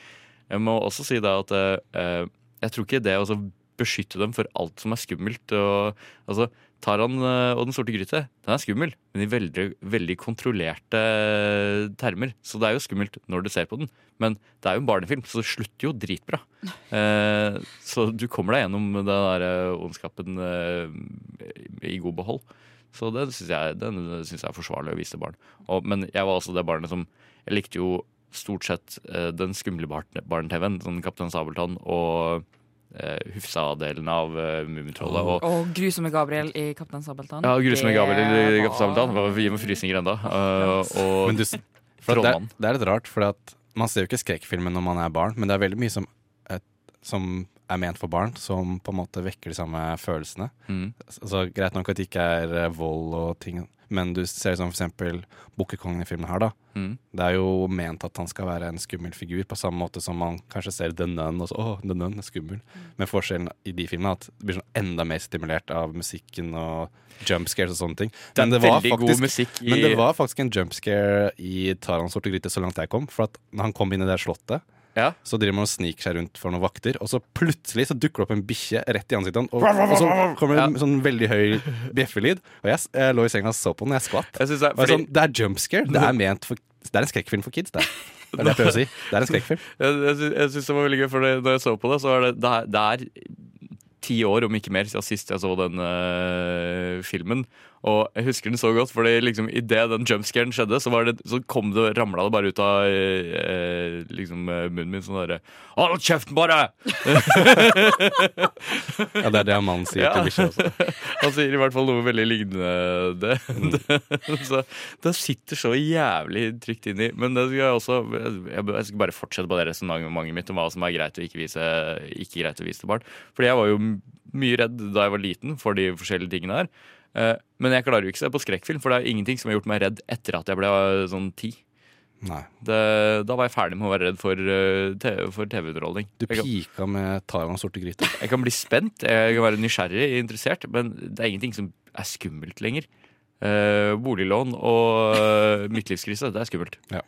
Jeg må også si det at eh, jeg tror ikke det å beskytte dem for alt som er skummelt og, altså, Taran eh, og Den sorte gryte den er skummel, men i veldig, veldig kontrollerte eh, termer. Så det er jo skummelt når du ser på den, men det er jo en barnefilm, så det slutter jo dritbra. Eh, så du kommer deg gjennom den der eh, ondskapen eh, i god behold. Så det syns jeg, jeg er forsvarlig å vise til barn. Og, men jeg var også det barnet som Jeg likte jo stort sett eh, den skumle barn- barne-TV-en, sånn Kaptein Sabeltann og Hufsa-delen av uh, Mummitrollet. Og, Og grusomme Gabriel i Kaptein Sabeltann. ja, Grusomme Gabriel i Kaptein Sabeltann. Var- Gir meg frysninger ennå. Uh, og du, det, er- det er litt rart, for man ser jo ikke skrekkfilmer når man er barn, men det er veldig mye som, et, som er ment for barn, som på en måte vekker de samme følelsene. Mm. Altså, greit nok at det ikke er eh, vold og ting, men du ser som eksempel Bukkekongen i filmen her, da. Mm. Det er jo ment at han skal være en skummel figur, på samme måte som man kanskje ser The Nun, og så åh, The Nun er skummel. Men forskjellen i de filmene er at det blir sånn enda mer stimulert av musikken og jump scares og sånne ting. Det Men var veldig god musikk i- Men det var faktisk en jump scare i Taran sorte gryte så langt jeg kom. For at når han kom inn i det slottet, Ja. så driver man og sniker seg rundt for noen vakter, og så plutselig så dukker det opp en bikkje rett i ansiktet hans, og, og så kommer det en sånn veldig høy bjeffelyd. Og jeg, jeg lå i senga og så på den, og jeg skvatt. Jeg det er- jeg fordi- sånn, det er jump scare. Det er ment for Det er en skrekkfilm for kids, det. Det er det jeg prøver å si. Det er en skrekkfilm. Jeg, jeg, sy- jeg synes det var veldig gøy, for når jeg så på det, så var det, det, er, det er ti år, om ikke mer, siden sist jeg så den uh, filmen. Og jeg husker den så godt, fordi liksom, idet den jumpscaren skjedde, så, var det, så kom det, ramla det bare ut av eh, liksom, eh, munnen min sånn derre Hold kjeften bare! Ja, det er det mannen sier til bikkja også. Han sier i hvert fall noe veldig lignende det. så det sitter så jævlig trygt inni. Men det skal jeg også Jeg jeg skal bare fortsette på det resonnementet mitt om hva som er greit og ikke, vise, ikke greit å vise til barn. Fordi jeg var jo mye redd da jeg var liten for de forskjellige tingene her. Eh, Men jeg klarer jo ikke å se på skrekkfilm, for det er ingenting som har gjort meg redd etter at jeg ble eh, sånn ti. Det, da var jeg ferdig med å være redd for, eh, TV-underholdning. Du Jeg kan- pika med Taran sorte gryte. jeg kan bli spent, jeg kan være nysgjerrig, interessert, men det er ingenting som er skummelt lenger. Eh, boliglån og uh, midtlivskrise, det er skummelt. Ja.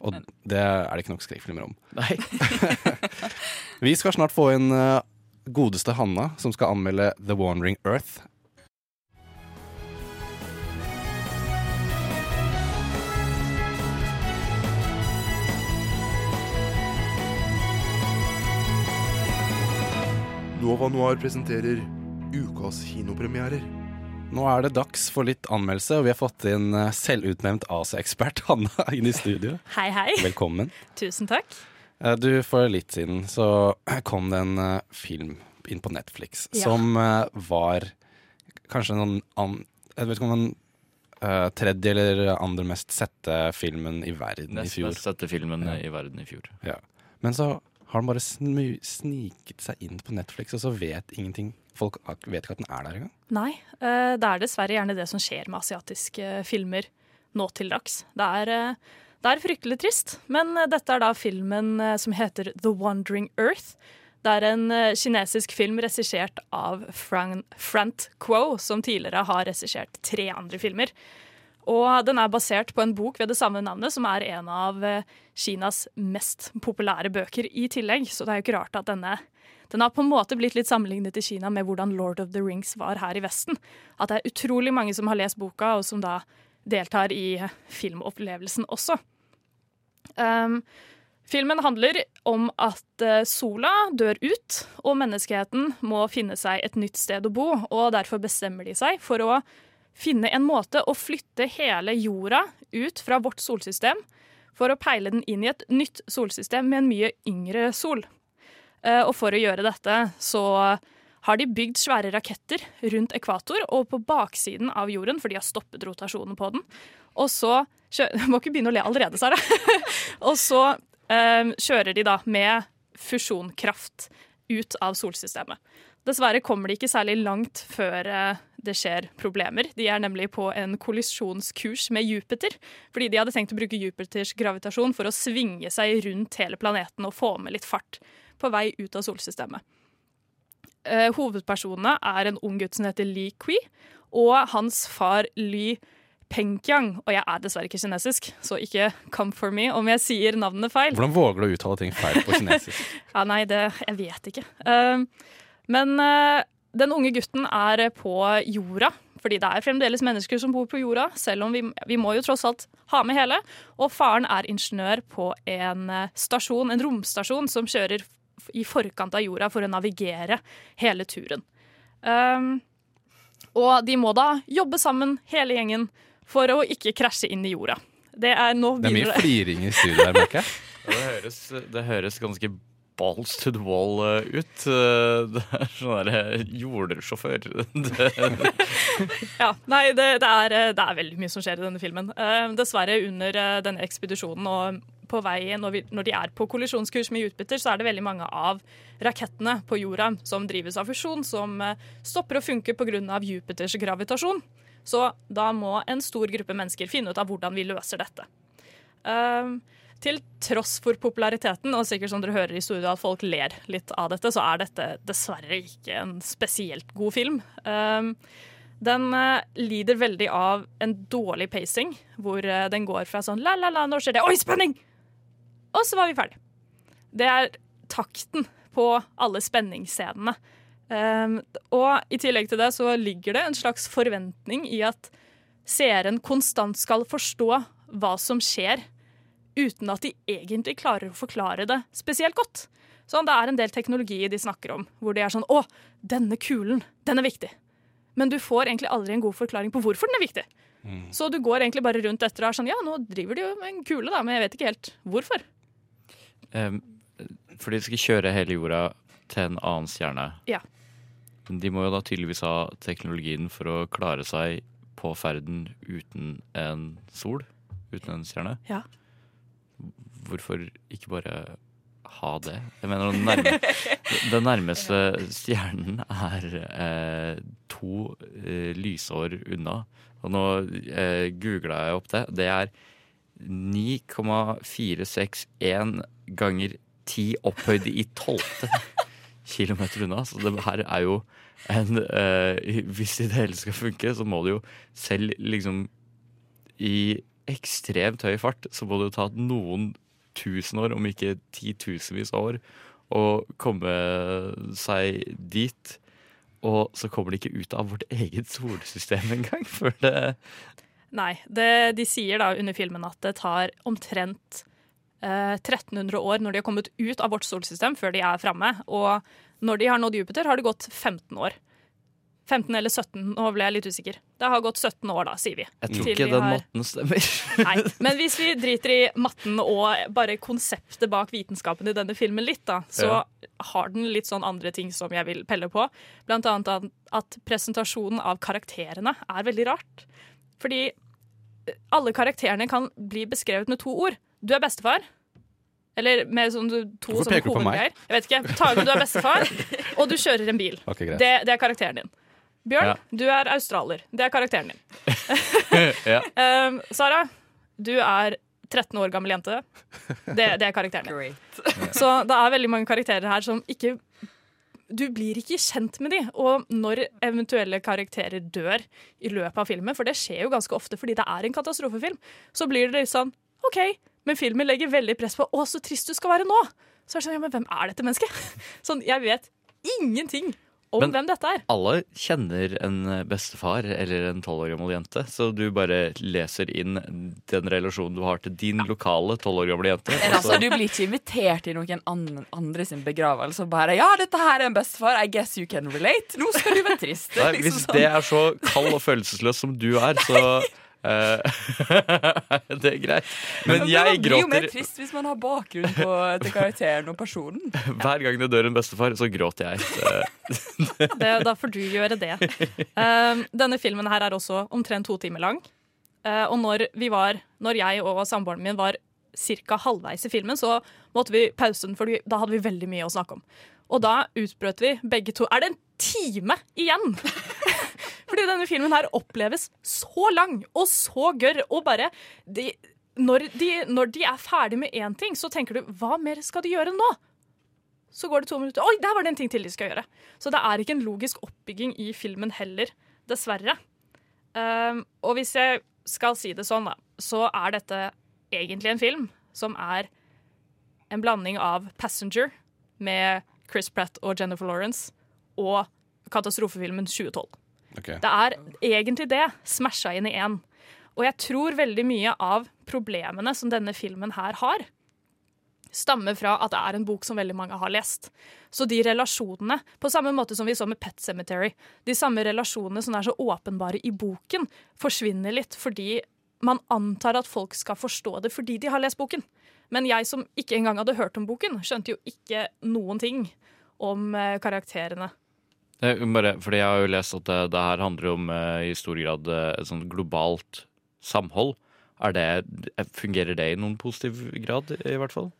Og det er det ikke nok skrekkfilmer om. Nei. Vi skal snart få inn godeste Hanna, som skal anmelde The Wandering Earth. Nova Noir presenterer ukas kinopremierer. Nå er det dags for litt anmeldelse, og vi har fått inn eh, selvutnevnt AC-ekspert Hanna inn i studio. Hei, hei. Velkommen. Tusen takk. Eh, Du, For litt siden så kom det en eh, film inn på Netflix Ja. som var kanskje noen an, Jeg vet ikke om den uh, tredje eller andre mest sette filmen i verden Nest i fjor. mest sette filmen Ja. i verden i fjor. Ja. Men så har den bare sniket seg inn på Netflix, og så vet ingenting Folk vet ikke at den er der engang. Nei, eh, det er dessverre gjerne det som skjer med asiatiske filmer nå til dags. Det er, eh, det er fryktelig trist, men eh, dette er da filmen eh, som heter The Wandering Earth. Det er en eh, kinesisk film regissert av Fran Frant Quo, som tidligere har regissert tre andre filmer. Og den er basert på en bok ved det samme navnet, som er en av eh, Kinas mest populære bøker i tillegg. Så det er jo ikke rart at denne den har på en måte blitt litt sammenlignet i Kina med hvordan Lord of the Rings var her i Vesten. At det er utrolig mange som har lest boka, og som da deltar i filmopplevelsen også. Um, filmen handler om at eh, sola dør ut, og menneskeheten må finne seg et nytt sted å bo. Og derfor bestemmer de seg for å finne en måte å flytte hele jorda ut fra vårt solsystem for å peile den inn i et nytt solsystem med en mye yngre sol. Eh, Og for å gjøre dette så har de bygd svære raketter rundt ekvator og på baksiden av jorden, for de har stoppet rotasjonen på den. Og så Du må ikke begynne å le allerede, Sara. og så eh, kjører de da med fusjonkraft ut av solsystemet. Dessverre kommer de ikke særlig langt før eh, det skjer problemer. De er nemlig på en kollisjonskurs med Jupiter, fordi de hadde tenkt å bruke Jupiters gravitasjon for å svinge seg rundt hele planeten og få med litt fart på vei ut av solsystemet. eh, hovedpersonene er en ung gutt som heter Li Kui, og hans far Li Pengyang, Og jeg er dessverre ikke kinesisk, så ikke come for me om jeg sier navnene feil. Hvordan våger du å uttale ting feil på kinesisk? Ja, nei, det Jeg vet ikke. Um, men uh, den unge gutten er på jorda, fordi det er fremdeles mennesker som bor på jorda, selv om vi, vi må jo tross alt ha med hele. Og faren er ingeniør på en uh, stasjon, en romstasjon som kjører i forkant av jorda for å navigere hele turen. Um, og de må da jobbe sammen, hele gjengen, for å ikke krasje inn i jorda. Det er nå Det er mye fliring i studio her, merker jeg. Det høres, det høres ganske balls to the wall eh, ut. Eh, Det er sånn derre jordsjåfør. Ja, nei, det, det, er, eh, det er veldig mye som skjer i denne filmen. Eh, dessverre under eh, denne ekspedisjonen og på vei når, vi, når de er på kollisjonskurs med Jupiter, så er det veldig mange av rakettene på jorda som drives av fusjon, som eh, stopper å funke pga. Jupiters gravitasjon. Så da må en stor gruppe mennesker finne ut av hvordan vi løser dette. Eh, til tross for populariteten, og sikkert som dere hører i studio at folk ler litt av dette, så er dette dessverre ikke en spesielt god film. Um, den eh, lider veldig av en dårlig pacing, hvor eh, den går fra sånn la, la, la, nå skjer det, oi, spenning! Og så var vi ferdig. Det er takten på alle spenningsscenene. Um, og i tillegg til det så ligger det en slags forventning i at seeren konstant skal forstå hva som skjer, uten at de egentlig klarer å forklare det spesielt godt. Sånn, det er en del teknologi de snakker om, hvor de er sånn Å, denne kulen, den er viktig. Men du får egentlig aldri en god forklaring på hvorfor den er viktig. Så du går egentlig bare rundt etter og er sånn Ja, nå driver de jo med en kule, da, men jeg vet ikke helt hvorfor. Um, Fordi de skal kjøre hele jorda til en annen stjerne. Ja. De må jo da tydeligvis ha teknologien for å klare seg på ferden uten en sol, uten en stjerne. Ja. Hvorfor ikke bare ha det? Jeg mener, den, nærme, den nærmeste stjernen er eh, to eh, lysår unna. Og nå eh, googla jeg opp det. Det er 9,461 ganger 10 opphøyd i tolvte kilometer unna. Så det her er jo en eh, Hvis det hele skal funke, så må det jo selv liksom i ekstremt høy fart, så må det jo ta noen tusen år, om ikke titusenvis av år, å komme seg dit. Og så kommer de ikke ut av vårt eget solsystem engang før det Nei, det, de sier da under filmen at det tar omtrent eh, 1300 år når de har kommet ut av vårt solsystem, før de er framme. Og når de har nådd Jupiter, har det gått 15 år. 15 eller 17, nå ble jeg litt usikker. Det har gått 17 år, da, sier vi. Jeg tror ikke den har- matten stemmer. Nei, men hvis vi driter i matten og bare konseptet bak vitenskapen i denne filmen litt, da, så Ja. har den litt sånn andre ting som jeg vil pelle på. Blant annet at- presentasjonen av karakterene er veldig rart. Fordi alle karakterene kan bli beskrevet med to ord. Du er bestefar. Eller med sånn to Hvorfor sånne peker du på meg? hovedgreier. Jeg vet ikke. Tage, du er bestefar, og du kjører en bil. Okay, det, det er karakteren din. Bjørn, Ja. du er australier. Det er karakteren din. ja. Um, Sara, du er 13 år gammel jente. Det, det er karakteren din. Så det er veldig mange karakterer her som ikke Du blir ikke kjent med de. Og når eventuelle karakterer dør i løpet av filmen, for det skjer jo ganske ofte fordi det er en katastrofefilm, så blir det litt sånn OK, men filmen legger veldig press på 'Å, så trist du skal være nå'. Så er det sånn, ja, men hvem er dette mennesket? Sånn, Jeg vet ingenting om Men- hvem dette er. Alle kjenner en bestefar eller en tolv år gammel jente, så du bare leser inn den relasjonen du har til din lokale tolv år gamle jente. Men altså, Du blir ikke invitert i noen an andre sin begravelse og bare 'Ja, dette her er en bestefar. I guess you can relate. Nå skal du være trist.' Nei, Liksom hvis sånn. det er så kald og følelsesløs som du er, så Det er greit. Men Men jeg Man blir jo mer trist hvis man har bakgrunn på, til karakteren og personen. hver gang det dør en bestefar, så gråter jeg. Eh, Det, da får du gjøre det. Um, denne filmen her er også omtrent to timer lang. Uh, og når, vi var, når jeg og samboeren min var ca. halvveis i filmen, så måtte vi pause den, for da hadde vi veldig mye å snakke om. Og da utbrøt vi begge to Er det en time igjen?! Fordi denne filmen her oppleves så lang og så gørr, og bare de, når, de, når de er ferdig med én ting, så tenker du hva mer skal de gjøre nå? så går det to minutter. Oi, der var det en ting til de skal gjøre. Så det er ikke en logisk oppbygging i filmen heller, dessverre. Um, og hvis jeg skal si det sånn, da, så er dette egentlig en film som er en blanding av Passenger med Chris Pratt og Jennifer Lawrence og katastrofefilmen 2012. Ok. Det er egentlig det, smasha inn i én. Og jeg tror veldig mye av problemene som denne filmen her har, stammer fra at det er en bok som veldig mange har lest. Så de relasjonene, på samme måte som vi så med Pet Cemetery, de samme relasjonene som er så åpenbare i boken, forsvinner litt fordi man antar at folk skal forstå det fordi de har lest boken. Men jeg som ikke engang hadde hørt om boken, skjønte jo ikke noen ting om eh, karakterene. Er bare, fordi jeg har jo lest at det, det her handler om eh, i stor grad eh, et sånt globalt samhold. Det, fungerer det i noen positiv grad, i hvert fall?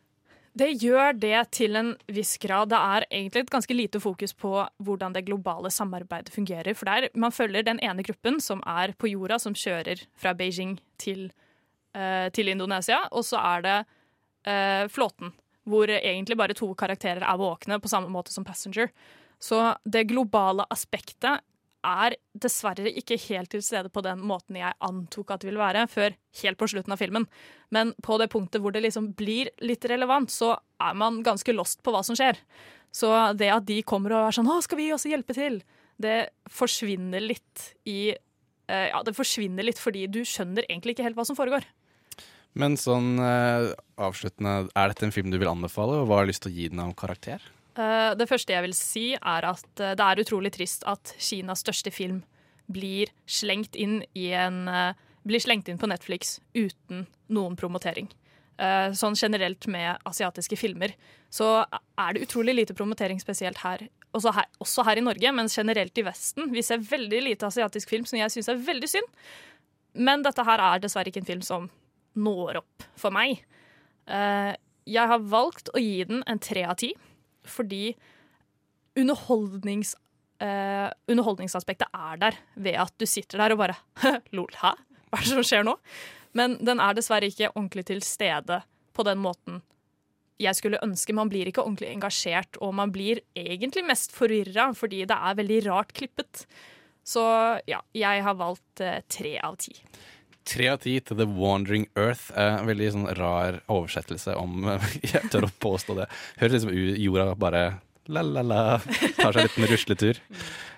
Det gjør det til en viss grad. Det er egentlig et ganske lite fokus på hvordan det globale samarbeidet fungerer. For der man følger den ene gruppen som er på jorda, som kjører fra Beijing til, eh, til Indonesia. Og så er det eh, flåten, hvor egentlig bare to karakterer er våkne, på samme måte som Passenger. Så det globale aspektet er dessverre ikke helt til stede på den måten jeg antok at det ville være, før helt på slutten av filmen. Men på det punktet hvor det liksom blir litt relevant, så er man ganske lost på hva som skjer. Så det at de kommer og er sånn 'Å, skal vi også hjelpe til?' Det forsvinner litt i eh, Ja, det forsvinner litt fordi du skjønner egentlig ikke helt hva som foregår. Men sånn eh, avsluttende, er dette en film du vil anbefale, og hva har du lyst til å gi den av karakter? Eh, Det første jeg vil si, er at eh, det er utrolig trist at Kinas største film blir slengt inn en eh, Blir slengt inn på Netflix uten noen promotering. Sånn generelt med asiatiske filmer så er det utrolig lite promotering, spesielt her. Også her, også her i Norge, men generelt i Vesten. Vi ser veldig lite asiatisk film, som jeg syns er veldig synd. Men dette her er dessverre ikke en film som når opp for meg. Jeg har valgt å gi den en tre av ti fordi underholdnings, eh, underholdningsaspektet er der ved at du sitter der og bare Lol, hæ? Hva er det som skjer nå? Men den er dessverre ikke ordentlig til stede på den måten jeg skulle ønske. Man blir ikke ordentlig engasjert, og man blir egentlig mest forvirra fordi det er veldig rart klippet. Så ja, jeg har valgt eh, tre av ti. Tre av ti til The Wandering Earth. Eh, veldig sånn rar oversettelse om Jeg tør å påstå det. Høres liksom ut jorda bare la-la-la. Tar seg en liten rusletur.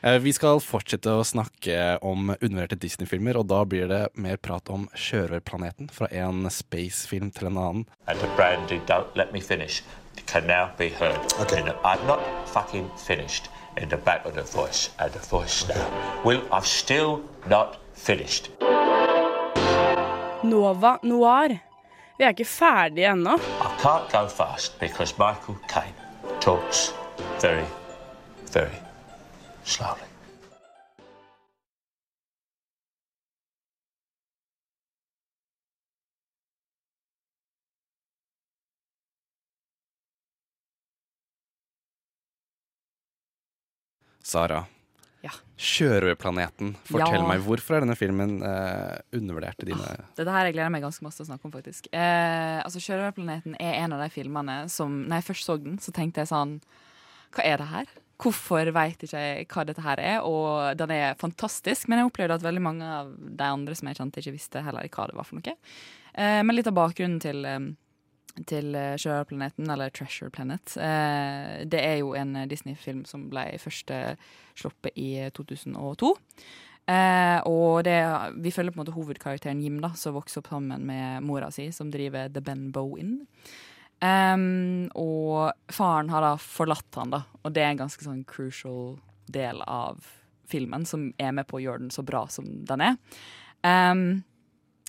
Eh, vi skal fortsette å snakke om undervurderte Disney-filmer, og da blir det mer prat om Sjørøverplaneten fra en space-film til en annen. Brandy, don't let me finish, can now be heard. Okay. I'm not fucking finished in the back of the voice, and the voice now. Well, I'm still not finished. Nova Noir. Vi er ikke ferdige ennå. I can't go fast because Michael Caine talks very, very slowly. Sara. Ja. Sjørøverplaneten. Fortell Ja. meg, hvorfor er denne filmen eh, undervurdert i dine Dette her jeg gleder meg ganske masse til å snakke om, faktisk. Eh, altså, Sjørøverplaneten er en av de filmene som Når jeg først så den, så tenkte jeg sånn Hva er det her? Hvorfor veit ikke jeg hva dette her er? Og den er fantastisk, men jeg opplevde at veldig mange av de andre som jeg kjente, ikke visste heller hva det var for noe. Eh, men litt av bakgrunnen til eh, til eh, Sjørøverplaneten, eller Treasure Planet. Eh, det er jo en Disney-film som ble først eh, sluppet i 2002. Eh, og det, vi følger på en måte hovedkarakteren Jim, da, som vokser opp sammen med mora si, som driver The Ben Bow-In. Em, og faren har da forlatt han, da, og det er en ganske sånn crucial del av filmen, som er med på å gjøre den så bra som den er. Em,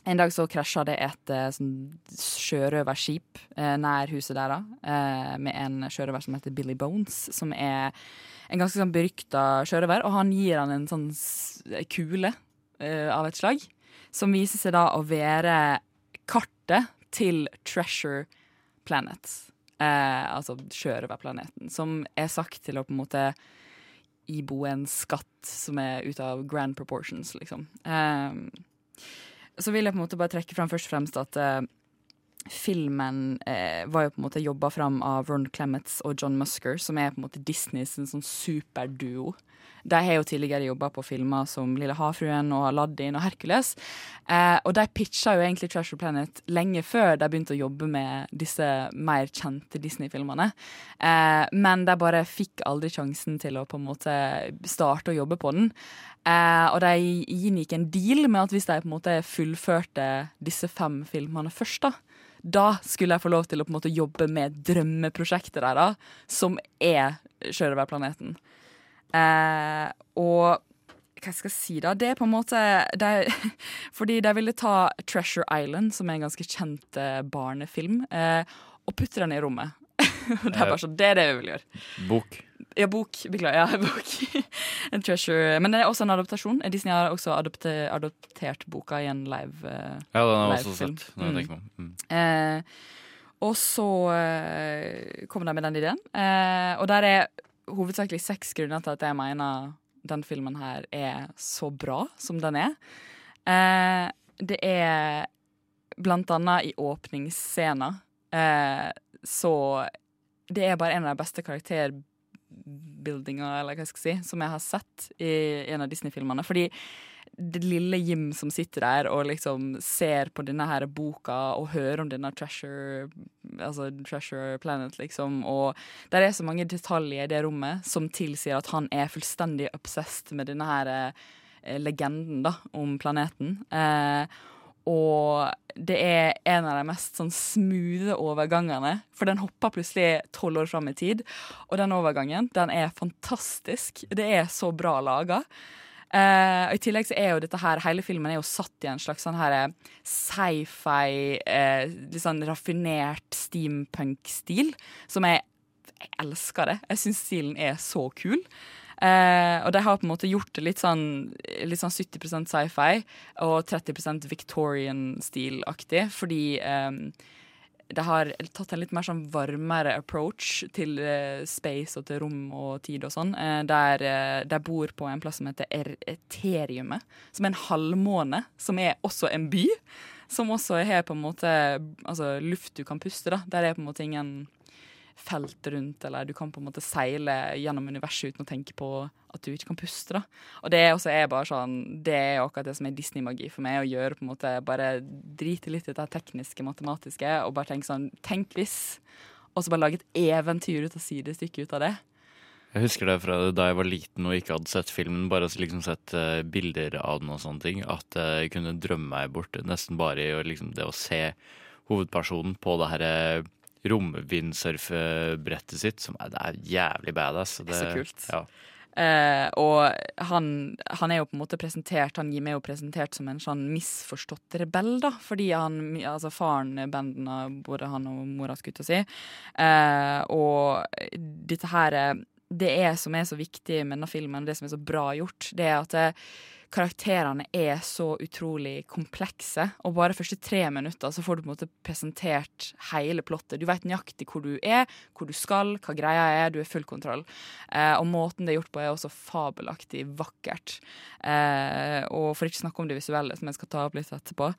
en dag så krasja det et eh, sånn sjørøverskip eh, nær huset der, da, eh, med en sjørøver som heter Billy Bones, som er en ganske sånn berykta sjørøver, og han gir han en sånn kule av et slag, som viser seg da å være kartet til Treasure Planet. Altså sjørøverplaneten, som er sagt til å på en måte ibo en skatt som er ut av grand proportions, liksom. Eh, så vil jeg på en måte bare trekke fram først og fremst at uh, filmen eh, var jo på en måte jobba fram av Ron Clemets og John Musker, som er på en måte Disneys sånn superduo. De har jo tidligere jobba på filmer som Lille havfruen og Aladdin og Hercules. Eh, og de pitcha jo egentlig Treasure Planet lenge før de begynte å jobbe med disse mer kjente Disney-filmene. Eh, men de bare fikk aldri sjansen til å på en måte starte å jobbe på den. Eh, og de inngikk en deal med at hvis de på en måte fullførte disse fem filmene først, da, da skulle jeg få lov til å på en måte jobbe med drømmeprosjektet deres, som er Sjørøverplaneten. Eh, og hva skal jeg si da? Det er på en måte de, Fordi de ville ta Treasure Island, som er en ganske kjent eh, barnefilm, eh, og putte den i rommet. det er bare sånn, det er det vi vil gjøre. Bok. Ja, bok. Beklager. Ja, bok. en treasure. Men det er også en adoptasjon. Disney har også adopter, adoptert boka i en live uh, Ja, den har også sett. Når jeg tenker meg. Mm. Eh, og så eh, kom de med den ideen. Eh, og der er hovedsakelig seks grunner til at jeg mener den filmen her er så bra som den er. Eh, det er blant annet i åpningsscena. Eh, så det er bare en av de beste karakterbuildinga, eller hva jeg skal si, som jeg har sett i en av Disney-filmene. Fordi det lille Jim som sitter der og liksom ser på denne her boka og hører om denne treasure, altså treasure planet, liksom, og der er så mange detaljer i det rommet som tilsier at han er fullstendig obsessed med denne her eh, legenden da, om planeten. Eh, og det er en av de mest sånn smoothe overgangene, for den hopper plutselig tolv år fram i tid. Og den overgangen, den er fantastisk. Det er så bra laga. Uh, I tillegg så er jo dette her, hele filmen er jo satt i en slags sånn her eh, sci-fi, uh, litt sånn raffinert steampunk-stil, som jeg, jeg elsker det. Jeg syns stilen er så kul. Eh, og de har på en måte gjort det litt sånn, litt sånn 70% sci-fi og 30% Victorian-stilaktig, fordi eh, det har tatt en litt mer sånn varmere approach til eh, space og til rom og tid og sånn. Eh, der eh, de bor på en plass som heter er Eteriumet, som er en halvmåne, som er også en by. Som også har på en måte altså, luft du kan puste, da. Der er på en måte ingen felt rundt, eller du kan på en måte seile gjennom universet uten å tenke på at du ikke kan puste. da. Og det også er bare sånn, det er akkurat det som er Disney-magi for meg, å gjøre på en måte, bare drite litt i det tekniske, matematiske, og bare tenke sånn, tenk hvis, og så bare lage et eventyr ut av sidestykket ut av det. Jeg husker det fra da jeg var liten og ikke hadde sett filmen, bare liksom sett uh, bilder av den og sånne ting, at eh, jeg kunne drømme meg bort nesten bare i liksom, det å se hovedpersonen på det her eh, romvindsurfebrettet sitt, som er, det er jævlig badass. Det er så kult. Ja. Eh, og han, han er jo på en måte presentert Han Jim er jo presentert som en sånn misforstått rebell, da. Fordi han, altså faren banda både han og mora, å si. Eh, og dette her eh, Det er som er så viktig med denne filmen, det som er så bra gjort, det er at eh, karakterene er så utrolig komplekse. Og bare første tre minutter så får du på en måte presentert hele plottet. Du vet nøyaktig hvor du er, hvor du skal, hva greia er. Du har full kontroll. Eh, og måten det er gjort på, er også fabelaktig vakkert. Eh, og for ikke snakke om det visuelle, som jeg skal ta opp litt etterpå.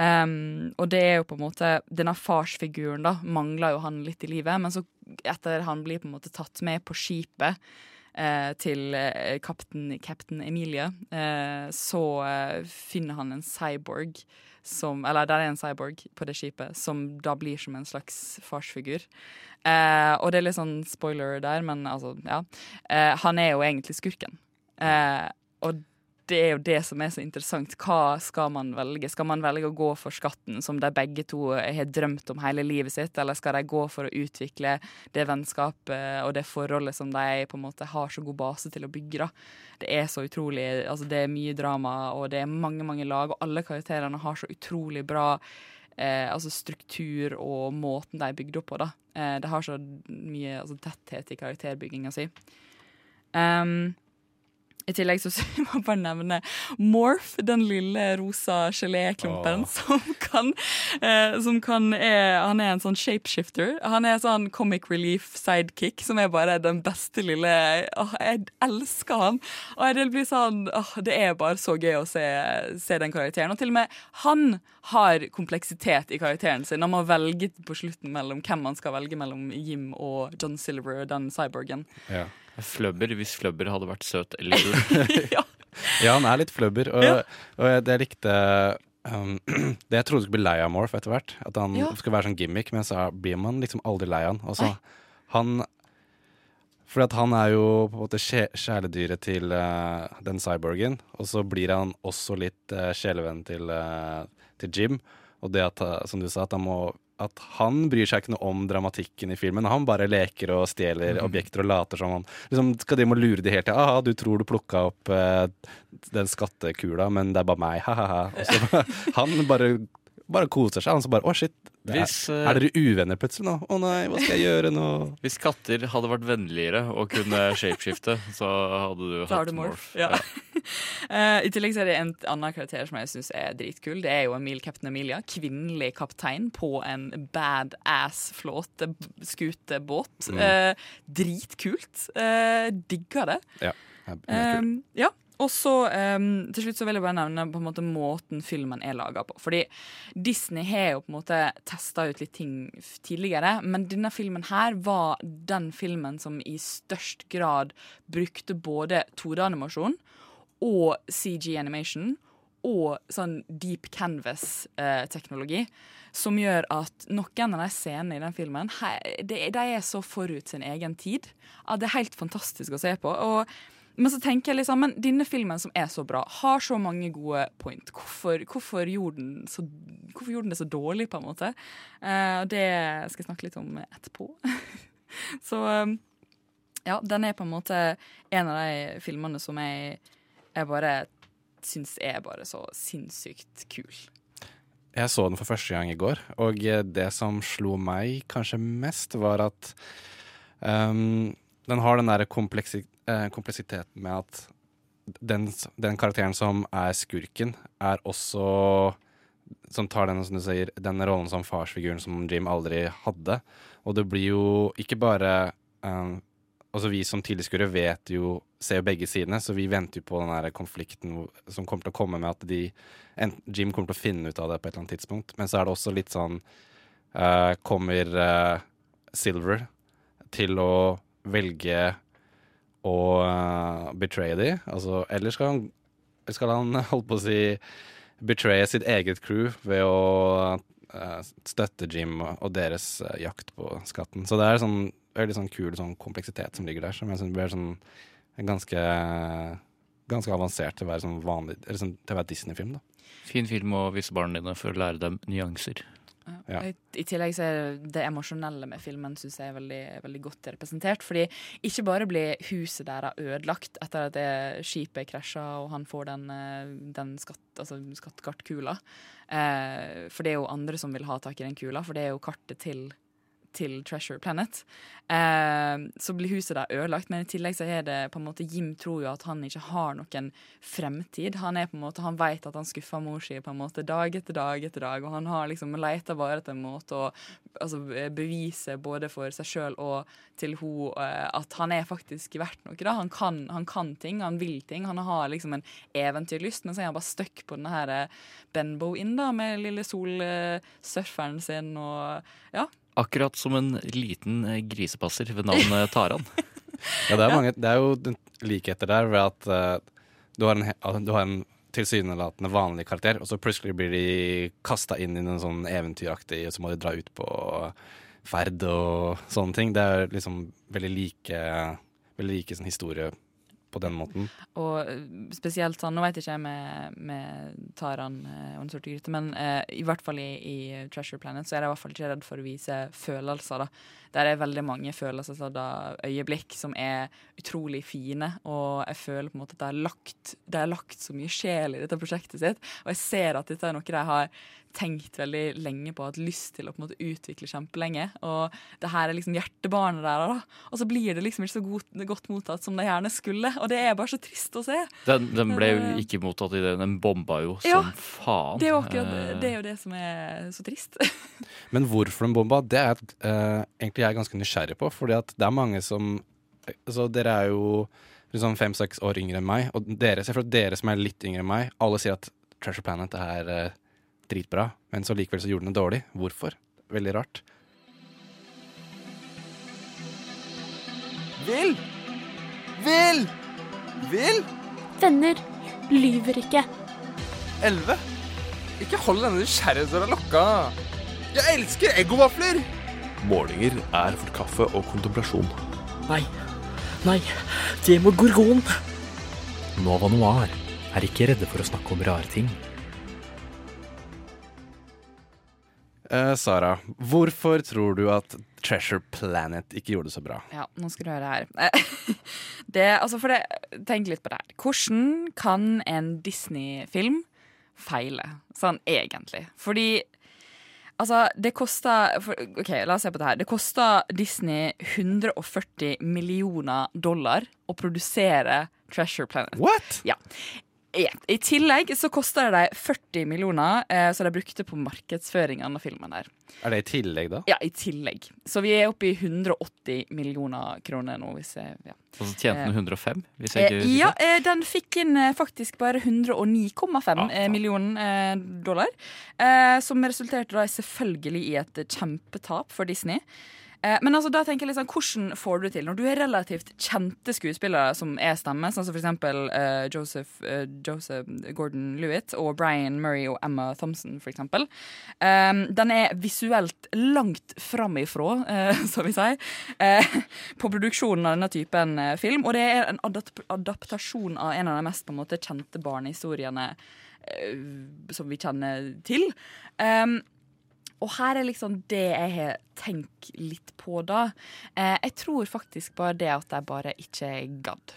Um, og det er jo på en måte Denne farsfiguren da mangler jo han litt i livet, men så etter han blir på en måte tatt med på skipet eh, til kapten, kapten Emilie, eh, så eh, finner han en cyborg som Eller der er en cyborg på det skipet som da blir som en slags farsfigur. Eh, og det er litt sånn spoiler der, men altså, ja. Eh, han er jo egentlig skurken. Eh, og det er jo det som er så interessant. Hva skal man velge? Skal man velge å gå for skatten, som de begge to har drømt om hele livet sitt, eller skal de gå for å utvikle det vennskapet og det forholdet som de på en måte har så god base til å bygge? da? Det er så utrolig altså Det er mye drama, og det er mange, mange lag, og alle karakterene har så utrolig bra Eh, altså struktur og måten de er bygd opp på. da. Eh, det har så mye altså, tetthet i karakterbygginga si. Um, I tillegg så må jeg bare nevne Morph, den lille rosa geléklumpen som kan, eh, som kan er, Han er en sånn shapeshifter. Han er sånn comic relief sidekick som er bare den beste lille åh, Jeg elsker han. Og det blir sånn åh, Det er bare så gøy å se, se den karakteren. Og til og med han har kompleksitet i karakteren sin. Han må velge på slutten mellom hvem han skal velge mellom Jim og John Silver, den cyborgen. Ja. Flubber, hvis fløbber hadde vært søt eller gul. Ja, han er litt fløbber, og, Ja. og jeg- det jeg likte um, Det jeg trodde skulle bli lei av Morph etter hvert, at han Ja. skulle være sånn gimmick, men så blir man liksom aldri lei av han. Og han For at han er jo på en måte kjæ- kjæledyret til uh, den cyborgen, og så blir han også litt uh, kjælevenn til, uh, til Jim. Og det at, som du sa, at han må at han bryr seg ikke noe om dramatikken i filmen. Han bare leker og stjeler mm. objekter og later som han liksom, Skal de må lure de helt til Aha, du tror du plukka opp eh, den skattekula, men det er bare meg. Ha-ha-ha. Han bare, bare koser seg. Og så bare Å, shit. Er, Hvis, uh, er dere uvenner plutselig nå? Å nei, hva skal jeg gjøre nå? Hvis katter hadde vært vennligere og kunne shapeskifte, så hadde du Så hatt du morph. Morph. Ja. uh, I tillegg så er det en annen karakter som jeg syns er dritkul. Det er jo Emil Captain Emilia. Kvinnelig kaptein på en badass flåteskutebåt. Mm. Uh, dritkult. Eh, digger det. Ja. det er. Um, ja. Og så um, til slutt så vil jeg bare nevne på en måte måten filmen er laga på. Fordi Disney har jo på en måte testa ut litt ting tidligere, men denne filmen her var den filmen som i størst grad brukte både 2D-animasjon og CG animation og sånn deep canvas-teknologi. som gjør at noen av de scenene i den filmen de, er så forut sin egen tid at det er helt fantastisk å se på. Og men så tenker jeg liksom, men denne filmen som er så bra, har så mange gode point. Hvorfor, hvorfor, gjorde, den så, hvorfor gjorde den det så dårlig, på en måte? Og det skal jeg snakke litt om etterpå. så um, ja, den er på en måte en av de filmene som jeg, jeg bare syns er bare så sinnssykt kul. Jeg så den for første gang i går, og det som slo meg kanskje mest, var at um, den har den der kompleksi eh, kompleksiteten med at den, den karakteren som er skurken, er også Som tar den, som du sier, den rollen som farsfiguren som Jim aldri hadde. Og det blir jo ikke bare um, Altså Vi som tilskuere vet jo, ser jo begge sidene, så vi venter jo på den der konflikten som kommer til å komme med at de, Jim kommer til å finne ut av det på et eller annet tidspunkt. Men så er det også litt sånn uh, Kommer uh, Silver til å velge å uh, betraye de? Altså, eller skal han, skal han holde på å si betraye sitt eget crew ved å uh, støtte Jim og, og deres uh, jakt på skatten? Så det er sånn veldig sånn kul sånn kompleksitet som ligger der, som jeg syns blir sånn ganske Ganske avansert til å være sånn vanlig Eller sånn, til å være Disney-film, da. Fin film å vise barna dine for å lære dem nyanser. Ja. I, I tillegg så er det, emosjonelle med filmen synes jeg er veldig, veldig godt representert. Fordi ikke bare blir huset deres ødelagt etter at det skipet krasja og han får den, eh, den skatt, altså skattkartkula. Eh, for det er jo andre som vil ha tak i den kula, for det er jo kartet til til Treasure Planet. Eh, så blir huset der ødelagt, men i tillegg så er det på en måte Jim tror jo at han ikke har noen fremtid. Han er på en måte, han vet at han skuffer mor si på en måte dag etter dag etter dag, og han har liksom leter bare etter en måte å altså, bevise både for seg sjøl og til hun eh, at han er faktisk verdt noe. da. Han kan, han kan ting, han vil ting. Han har liksom en eventyrlyst, men så er han bare stuck på denne her eh, Benbow Inn da, med lille solsurferen sin og ja. Akkurat som en liten eh, grisepasser ved navn Taran. Ja, det er, mange, det er jo likheter der ved at uh, du har en, du har en tilsynelatende vanlig karakter, og så plutselig blir de kasta inn i en sånn eventyraktig, og så må de dra ut på ferd og sånne ting. Det er liksom veldig like, veldig like sånn historie på den måten. Og eh, spesielt sånn, nå vet jeg ikke med, med Taran eh, og Den sorte gryte, men eh, i hvert fall i, i Treasure Planet så er jeg i hvert fall ikke redd for å vise følelser. da. Der er veldig mange følelser, så da, øyeblikk som er utrolig fine, og jeg føler på en måte at de har lagt, de har lagt så mye sjel i dette prosjektet sitt, og jeg ser at dette er noe de har tenkt veldig lenge på, hatt lyst til å på en måte utvikle kjempelenge. Og det her er liksom hjertebarnet der, da. Og så blir det liksom ikke så godt, godt mottatt som det gjerne skulle. Og det er bare så trist å se. Den, den ble jo Eh, ikke mottatt i det. Den bomba jo Ja, som faen. Det er jo akkurat Eh, det, er jo det som er så trist. Men hvorfor den bomba, det er uh, egentlig jeg er ganske nysgjerrig på. Fordi at det er mange som altså Dere er jo liksom fem-seks år yngre enn meg. Og dere, dere som er litt yngre enn meg, alle sier at Treasure Planet er eh, dritbra. Men så likevel så gjorde den det dårlig. Hvorfor? Veldig rart. Vil! Vil! Vil! Venner lyver ikke. Elleve. Ikke hold denne nysgjerrighetsdøra lukka. Jeg elsker eggovafler! Målinger er for kaffe og kontemplasjon. Nei. Nei, det må gorgon. Nova Noir er ikke redde for å snakke om rare ting. Eh, Sara, hvorfor tror du at Treasure Planet ikke gjorde det så bra? Ja, nå skal du høre her. Det, altså for det, tenk litt på det her. Hvordan kan en Disney-film feile, sånn egentlig? Fordi Altså, det kosta OK, la oss se på det her. Det kosta Disney 140 millioner dollar å produsere Treasure Planet. What?! Ja. Ja. I tillegg så kosta det dem 40 millioner eh, som de brukte på markedsføringen av filmen. der Er det i tillegg, da? Ja, i tillegg. Så vi er oppe i 180 millioner kroner nå. Hvis jeg, ja. Og så tjente den 105, hvis Eh, jeg ikke ja, eh, den fikk inn eh, faktisk bare 109,5 ah, millioner eh, dollar. Eh, som resulterte da selvfølgelig i et kjempetap for Disney. Eh, men altså, da tenker jeg liksom, hvordan får du til? Når du er relativt kjente skuespillere som er stemme, sånn som for eksempel eh, Joseph, uh, Joseph Gordon-Lewitt og Brian Murray og Emma Thompson, for eksempel. Eh, den er visuelt langt framifrå, uh, som vi sier, uh, på produksjonen av denne typen film. Og det er en adap adaptasjon av en av de mest på en måte kjente barnehistoriene eh, som vi kjenner til. Um, og her er liksom det jeg har tenkt litt på, da. Eh, jeg tror faktisk bare det at jeg bare ikke gadd.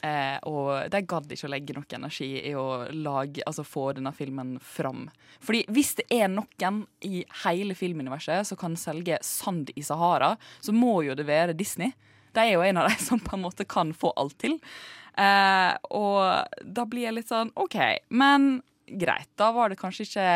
Eh, og de gadd ikke å legge noe energi i å lage, altså få denne filmen fram. Fordi hvis det er noen i hele filmuniverset som kan selge sand i Sahara, så må jo det være Disney. De er jo en av de som på en måte kan få alt til. Eh, og da blir jeg litt sånn OK, men greit. Da var det kanskje ikke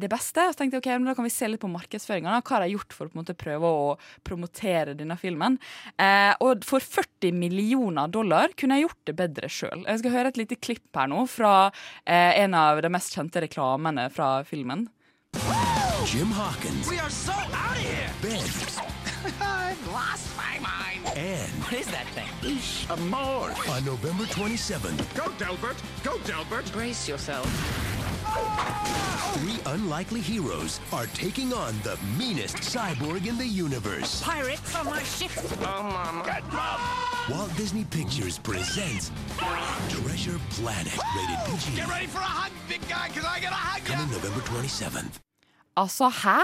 det beste. Så tenkte jeg, ok, men Da kan vi se litt på markedsføringa. Hva har de gjort for å på en måte prøve å promotere denne filmen? Eh, og for 40 millioner dollar kunne jeg gjort det bedre sjøl. Jeg skal høre et lite klipp her nå fra eh, en av de mest kjente reklamene fra filmen. Jim Hawkins. We are so out of here! Ben. I've lost my mind. And What is that thing? Ish, a morgue. on November 27th, Go, Delbert. Go, Delbert. Brace yourself. Three unlikely heroes are taking on the meanest cyborg in the universe. Pirates on my ship. Oh, Mama. Get Walt Disney Pictures presents Treasure Planet, rated PG. Get ready for a hug, big guy, because I gotta hug you. Coming November 27th. Altså, hæ?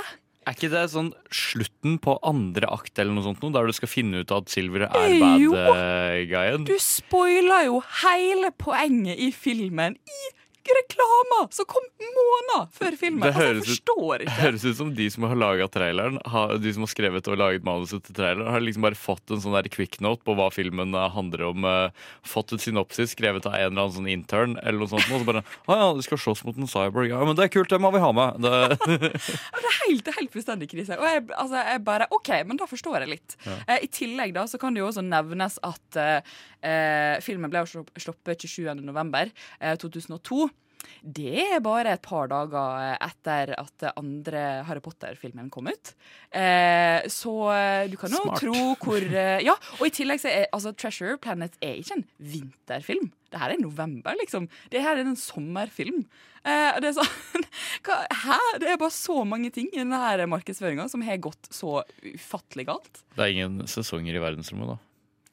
Er ikke det sånn slutten på andre akt eller noe sånt, der du skal finne ut at Silver er bad-guyen? Du spoiler jo hele poenget i filmen i reklama som kom måneder før filmen. Det altså, jeg forstår ikke. høres ut som de som har laget traileren, har, de som har skrevet og laget manuset til traileren, har liksom bare fått en sånn der quick note på hva filmen eh, handler om. Uh, fått et synopsis skrevet av en eller annen sånn intern, eller noe sånt. Og så bare Å ja, de skal slåss mot en cyborg. Ja, men det er kult, det må vi ha med. Det, Det er helt, det helt fullstendig krise. Og jeg, altså, jeg bare OK, men da forstår jeg litt. Ja. Uh, I tillegg da, så kan det jo også nevnes at uh, filmen ble sluppet 27. november eh, 2002. Det er bare et par dager etter at andre Harry Potter-filmen kom ut. Eh, så eh, du kan jo Smart. tro hvor eh, Ja, og i tillegg så er altså Treasure Planet er ikke en vinterfilm. Det her er november, liksom. Det her er en sommerfilm. Eh, det er sånn hva, Hæ? Det er bare så mange ting i denne markedsføringa som har gått så ufattelig galt. det er ingen sesonger i verdensrommet, da.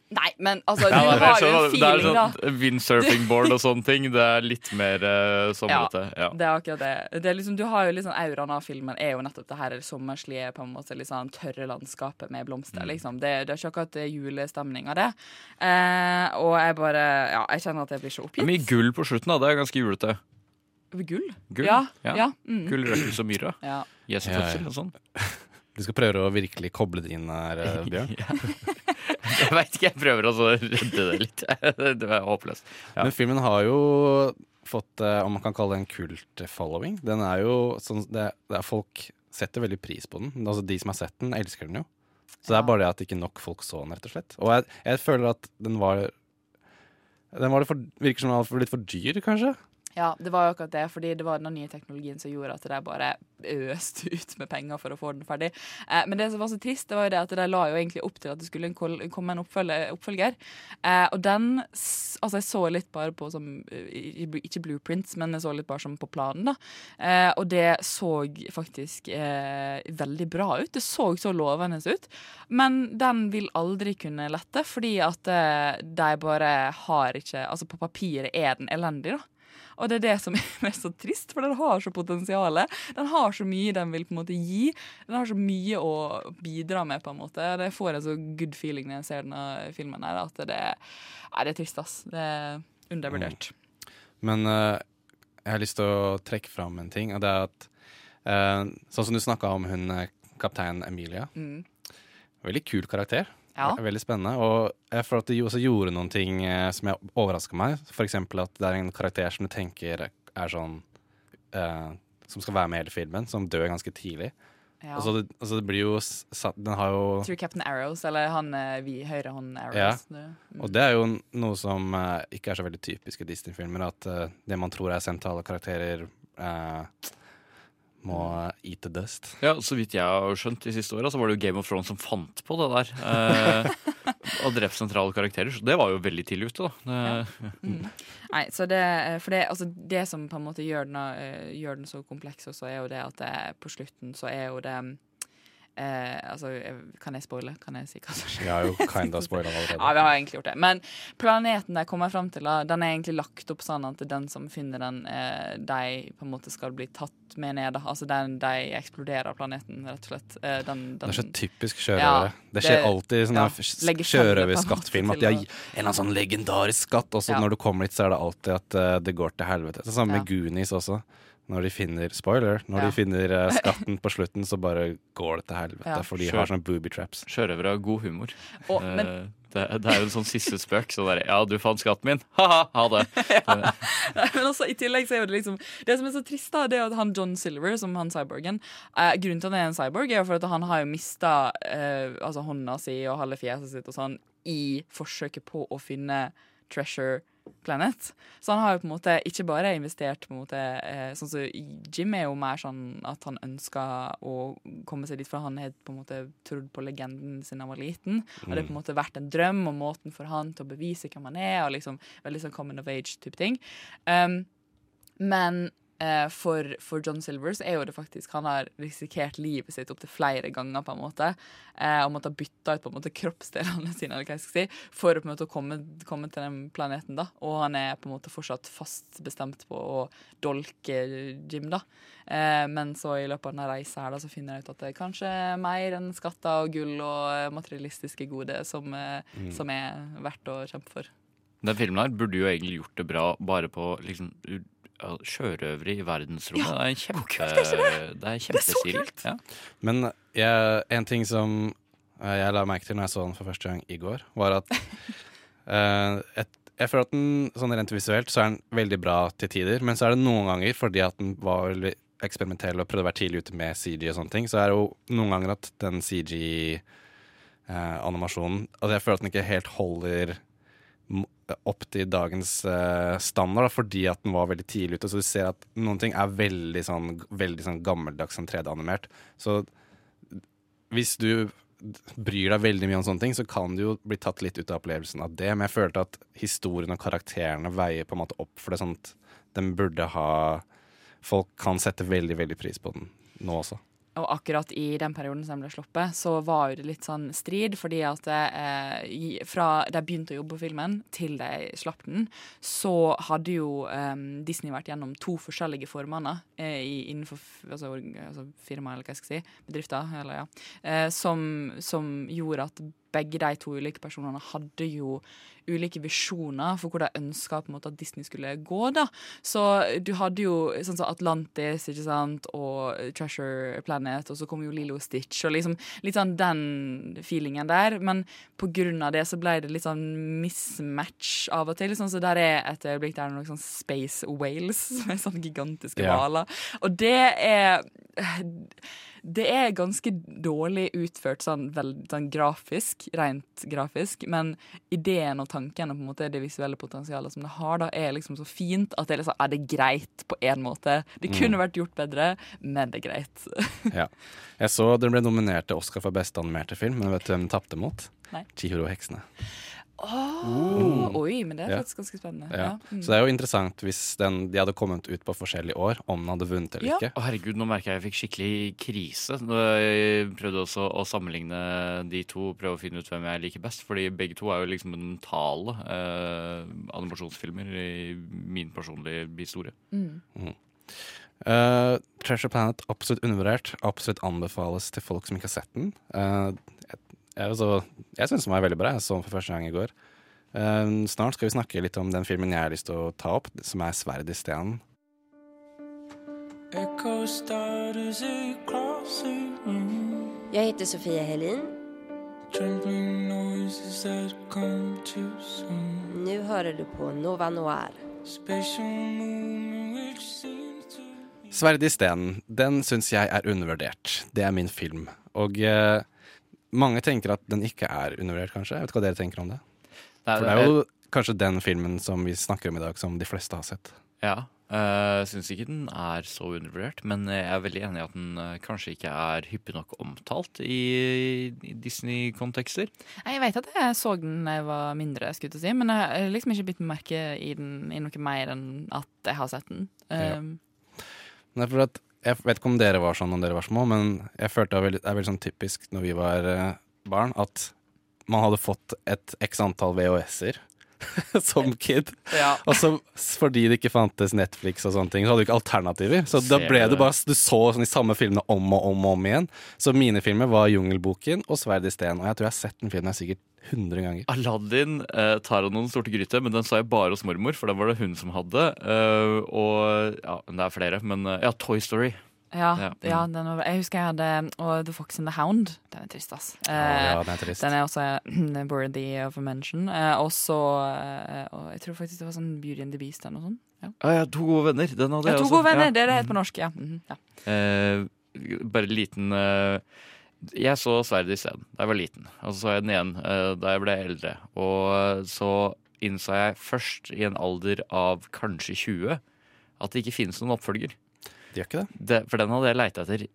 Nei, men altså, du det har jo sånn- en det er sånn Windsurfingboard og sånne ting. Det er litt mer uh, somrete. Ja. Det er akkurat det. det er liksom, du har jo litt sånn Auraen av filmen er jo nettopp det her sommerslige, på en måte litt sånn tørre landskapet med blomster. Mm. liksom. Det, det er ikke akkurat julestemning av det. Eh, og jeg bare Ja, jeg kjenner at jeg blir så oppgitt. mye gull på slutten, da. Det er ganske julete. Gull? Gull? Ja. ja. Mm. Gull, røkelse og myra. Ja. Yes, Ja, ja. og sånn. Du skal prøve å virkelig koble det inn her, eh, Bjørn. Jeg veit ikke, jeg prøver å redde det litt. Det var håpløst. Ja. Men filmen har jo fått, eh, om man kan kalle det en kult-following. Den er jo sånn det, det er Folk setter veldig pris på den. Altså De som har sett den, elsker den jo. Så det er bare det at ikke nok folk så den, rett og slett. Og jeg, jeg føler at den var Den var det for, virker som den var litt for dyr, kanskje. Ja, det var jo akkurat det, fordi det var den nye teknologien som gjorde at de bare øste ut med penger for å få den ferdig. Eh, men det som var så trist, det var jo det at de la jo egentlig opp til at det skulle komme en oppfølger. Eh, og den Altså, jeg så litt bare på som eh, Ikke blueprints, men jeg så litt bare som på planen, da. Eh, og det så faktisk eh, veldig bra ut. Det så så lovende ut. Men den vil aldri kunne lette, fordi at eh, de bare har ikke Altså, på papiret er den elendig, da. Og det er det som er så trist, for den har så potensial. Den har så mye den vil på en måte gi. Den har så mye å bidra med, på en måte. Det får en så good feeling når jeg ser denne filmen her, at det, nei, det er trist, ass. Det er undervurdert. Men uh, jeg har lyst til å trekke fram en ting, og det er at uh, Sånn som du snakka om hun eh, kaptein Emilia. Mm. Veldig kul karakter. Ja. Veldig spennende. Og jeg føler at de også gjorde noen ting eh, som overraska meg. For eksempel at det er en karakter som du tenker er sånn eh, Som skal være med i hele filmen, som dør ganske tidlig. Ja. Og så det, altså det blir jo Den har jo Tror Captain Arrows, eller han eh, vi høyre hånd Arrows. Ja. mm. Og det er jo noe som eh, ikke er så veldig typisk i Disney-filmer. At eh, det man tror er sentrale karakterer, eh, må eat the dust. Ja, Så vidt jeg har skjønt de siste åra, så var det jo Game of Thrones som fant på det der. Eh, og drept sentrale karakterer. Så det var jo veldig tidlig ute, da. Ja. Mm. Nei, så det, for det, altså det som på en måte gjør den, eh, gjør den så kompleks, også er jo det at det, på slutten så er jo det eh, altså, Kan jeg spoile? Kan jeg si hva som skjer? Vi har jo kinda spoila allerede. Ja, vi har egentlig gjort det. Men planeten de kommer fram til, den er egentlig lagt opp sånn at den som finner den, eh, de på en måte skal bli tatt med ned. Altså den, de eksploderer planeten, rett og slett. Eh, den, den, Det er så typisk sjørøvere. Ja, det skjer det- alltid i sånne ja, sjørøverskattfilm at de har en eller annen sånn legendarisk skatt, og så Ja. når du kommer dit, så er det alltid at uh, det går til helvete. Det samme med Goonies også. Når de finner spoiler, når Ja. de finner eh, skatten på slutten, så bare går det til helvete. Ja. For de Sjø- har sånne booby traps. Sjørøvere har god humor. Å, Eh, men- det, det er jo en sånn siste spøk. Så der, ja, du fant skatten min. Ha-ha, ha det. Nei, men også, I tillegg så er det liksom Det som er så trist, da, det er at han John Silver, som han cyborgen eh, Grunnen til at han er en cyborg, er jo for at han har jo mista eh, altså hånda si og halve fjeset sitt og sånn i forsøket på å finne Treasure Planet. Så han har jo på en måte ikke bare investert på en måte eh, Sånn som Jim er jo mer sånn at han ønsker å komme seg dit, for han har på en måte trodd på legenden siden han var liten. Og det har på en måte vært en drøm og måten for han til å bevise hvem han er, og liksom veldig sånn common of age-type ting. Um, men eh, for, for John Silver så er jo det faktisk Han har risikert livet sitt opptil flere ganger på en måte. Eh, og måtte ha bytta ut på en måte kroppsdelene sine eller hva jeg skal si, for å på en måte komme, komme til den planeten. da Og han er på en måte fortsatt fast bestemt på å dolke Jim. da eh, Men så i løpet av denne reisa her da så finner jeg ut at det er kanskje mer enn skatter og gull og eh, materialistiske gode som, eh, Mm. som er verdt å kjempe for. Den filmen her burde jo egentlig gjort det bra bare på liksom sjørøvere i verdensrommet. Ja. Det er en kjempe, er ikke det? det er Det er kult! Ja. Men jeg, en ting som eh, jeg la merke til når jeg så den for første gang i går, var at uh, et, Jeg føler at den sånn rent visuelt så er den veldig bra til tider, men så er det noen ganger, fordi at den var veldig eksperimentell og prøvde å være tidlig ute med CG og sånne ting, så er det jo noen ganger at den CG-animasjonen Altså jeg føler at den ikke helt holder opp til dagens uh, standard, da, fordi at den var veldig tidlig ute. Så du ser at noen ting er veldig sånn, veldig sånn gammeldags sånn 3D-animert. Så hvis du bryr deg veldig mye om sånne ting, så kan du jo bli tatt litt ut av opplevelsen av det. Men jeg følte at historien og karakterene veier på en måte opp for det. sånn at den burde ha Folk kan sette veldig, veldig pris på den nå også. Og akkurat i den perioden som den ble sluppet, så var det litt sånn strid. Fordi at eh, fra de begynte å jobbe på filmen, til de slapp den, så hadde jo eh, Disney vært gjennom to forskjellige formanner eh, innenfor altså, altså, firmaet, eller hva jeg skal si, bedrifter, eller ja, eh, som, som gjorde at begge de to ulike personene hadde jo ulike visjoner for hvor de ønska at Disney skulle gå. da. Så du hadde jo sånn som Atlantis ikke sant, og Treasure Planet, og så kom jo Lilo Stitch, og liksom litt sånn den feelingen der. Men på grunn av det så ble det litt sånn mismatch av og til. Sånn så der er et øyeblikk der er noen sånn Space Whales, som er sånne gigantiske hvaler. Yeah. Og det er det er ganske dårlig utført sånn, vel, sånn grafisk, rent grafisk, men ideen og tanken og på en måte det visuelle potensialet som det har, da, er liksom så fint at det er, liksom, er det greit på en måte. Det kunne Mm. vært gjort bedre, men det er greit. Ja. Jeg så den ble nominert til Oscar for beste animerte film, men vet du hvem den tapte mot? Nei. Chihiro og heksene. Åh, Oi, men det er Ja. faktisk ganske spennende. Ja. Ja. Mm. Så det er jo interessant hvis den, de hadde kommet ut på forskjellige år, om den hadde vunnet eller Ja. ikke. Å, herregud, nå merker jeg jeg fikk skikkelig krise. Nå, Jeg prøvde også å sammenligne de to, prøve å finne ut hvem jeg liker best. Fordi begge to er jo liksom mentale eh, animasjonsfilmer i min personlige historie. Mm. Mhm. Eh, Treasure Planet absolutt undervurdert. Absolutt anbefales til folk som ikke har sett den. Uh, altså, jeg syns den var veldig bra. Jeg så den for første gang i går. Uh, snart skal vi snakke litt om den filmen jeg har lyst til å ta opp, som er 'Sverd i stenen'. Jeg heter Sofie Helin. Nå hører du på Nova Noir. 'Sverd i stenen', den syns jeg er undervurdert. Det er min film. Og eh, mange tenker at den ikke er undervurdert, kanskje. Jeg vet ikke hva dere tenker om det. Nei, For det er jo kanskje den filmen som vi snakker om i dag, som de fleste har sett. Ja. Uh, Syns ikke den er så undervurdert, men jeg er veldig enig i at den uh, kanskje ikke er hyppig nok omtalt i, i Disney-kontekster. Jeg vet at jeg så den da jeg var mindre, skulle jeg si, men jeg har liksom ikke bitt meg merke i den i noe mer enn at jeg har sett den. Ja. Um, Men det er at jeg vet ikke om dere var sånn når dere var små, men jeg følte det var veldig, det er veldig sånn typisk når vi var eh, barn, at man hadde fått et x antall VHS-er som kid. Ja. Og så fordi det ikke fantes Netflix og sånne ting, så hadde du ikke alternativer. Så da ble det bare Du så sånn de samme filmene om og om og om igjen. Så mine filmer var Jungelboken og Sverd i sten. Og jeg tror jeg har sett den filmen sikkert 100 ganger. Aladdin eh, tar av noen sorte gryte, men den sa jeg bare hos mormor, for den var det hun som hadde. Uh, og ja, det er flere, men eh, ja, Toy Story. Ja, Ja, mm. den jeg husker jeg hadde og The Fox and the Hound. Den er trist, ass. Eh, ja, den er trist. Den er også worthy of a mention. Eh, og så eh, og Jeg tror faktisk det var sånn Beauty and the Beast eller noe sånt. Ja. Ah, ja, To gode venner. Den hadde Ja, jeg to også. gode venner, det er det helt på norsk. Ja. Mhm, ja. Eh, bare liten eh, Jeg så Sverd i scenen da jeg var liten. Og så så jeg den igjen eh, da jeg ble eldre. Og så innså jeg først i en alder av kanskje 20 at det ikke finnes noen oppfølger. Det gjør ikke det? det for den hadde jeg leita etter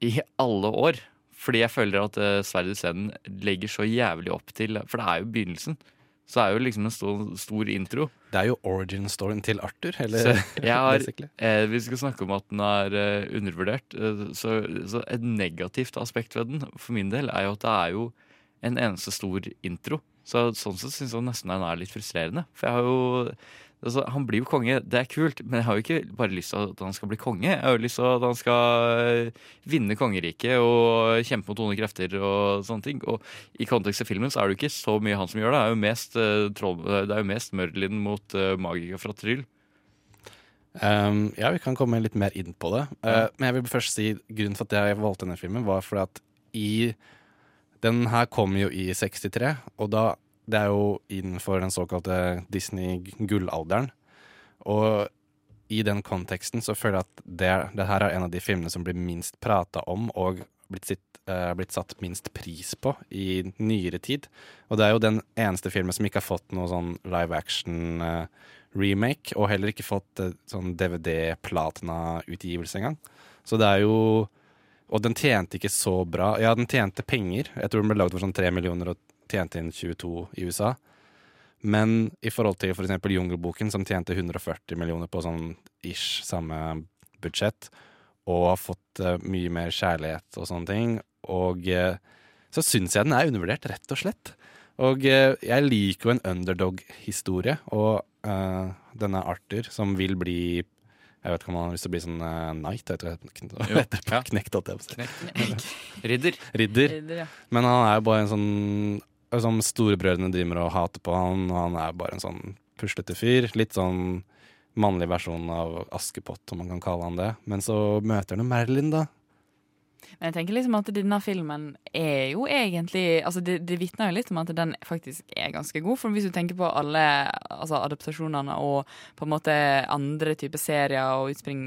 i alle år. Fordi jeg føler at uh, Sverd i scenen legger så jævlig opp til For det er jo begynnelsen. Så er jo liksom en stor, stor intro. Det er jo origin-storyen til Arthur. Eller, jeg har, eh, vi skal snakke om at den er uh, undervurdert. Uh, så, så et negativt aspekt ved den for min del er jo at det er jo en eneste stor intro. Så sånn sett syns jeg nesten den er litt frustrerende. For jeg har jo altså, Han blir jo konge, det er kult, men jeg har jo ikke bare lyst til at han skal bli konge. Jeg har jo lyst til at han skal eh, vinne kongeriket og kjempe mot onde krefter og sånne ting. Og i kontekst av filmen så er det jo ikke så mye han som gjør det. Det er jo mest, uh, det er jo mest Merlin mot uh, Magica fra Tryll. Um, ja, vi kan komme litt mer inn på det. Uh, men jeg vil først si grunnen til at jeg valgte denne filmen, var fordi at i Den her kom jo i 63, og da Det er jo innenfor den såkalte Disney-gullalderen. Og i den konteksten så føler jeg at det, det her er en av de filmene som blir minst prata om og blitt, sitt, eh, blitt satt minst pris på i nyere tid. Og det er jo den eneste filmen som ikke har fått noe sånn live action eh, og heller ikke fått eh, sånn DVD-platina-utgivelse engang. Så det er jo Og den tjente ikke så bra. Ja, den tjente penger. Jeg tror den ble lagd for sånn 3 millioner og tjente inn 22 i USA. Men i forhold til f.eks. For Jungelboken, som tjente 140 millioner på sånn ish samme budsjett, og har fått eh, mye mer kjærlighet og sånne ting, og eh, så syns jeg den er undervurdert, rett og slett. Og eh, jeg liker jo en underdog-historie, og denne Arthur, som vil bli Jeg vet ikke om han har lyst til å bli sånn uh, knight. Det. ja. Knekt, holdt jeg på å si. Ridder. Ridder. Ridder, ja. Men han er jo bare en sånn Som storebrødrene driver og hater på han, og han er bare en sånn puslete fyr. Litt sånn mannlig versjon av Askepott, om man kan kalle han det. Men så møter han jo Merlin, da. Men jeg tenker liksom at denne filmen er jo egentlig altså Det, det vitner jo litt om at den faktisk er ganske god. For hvis du tenker på alle altså adaptasjonene og på en måte andre typer serier og utspring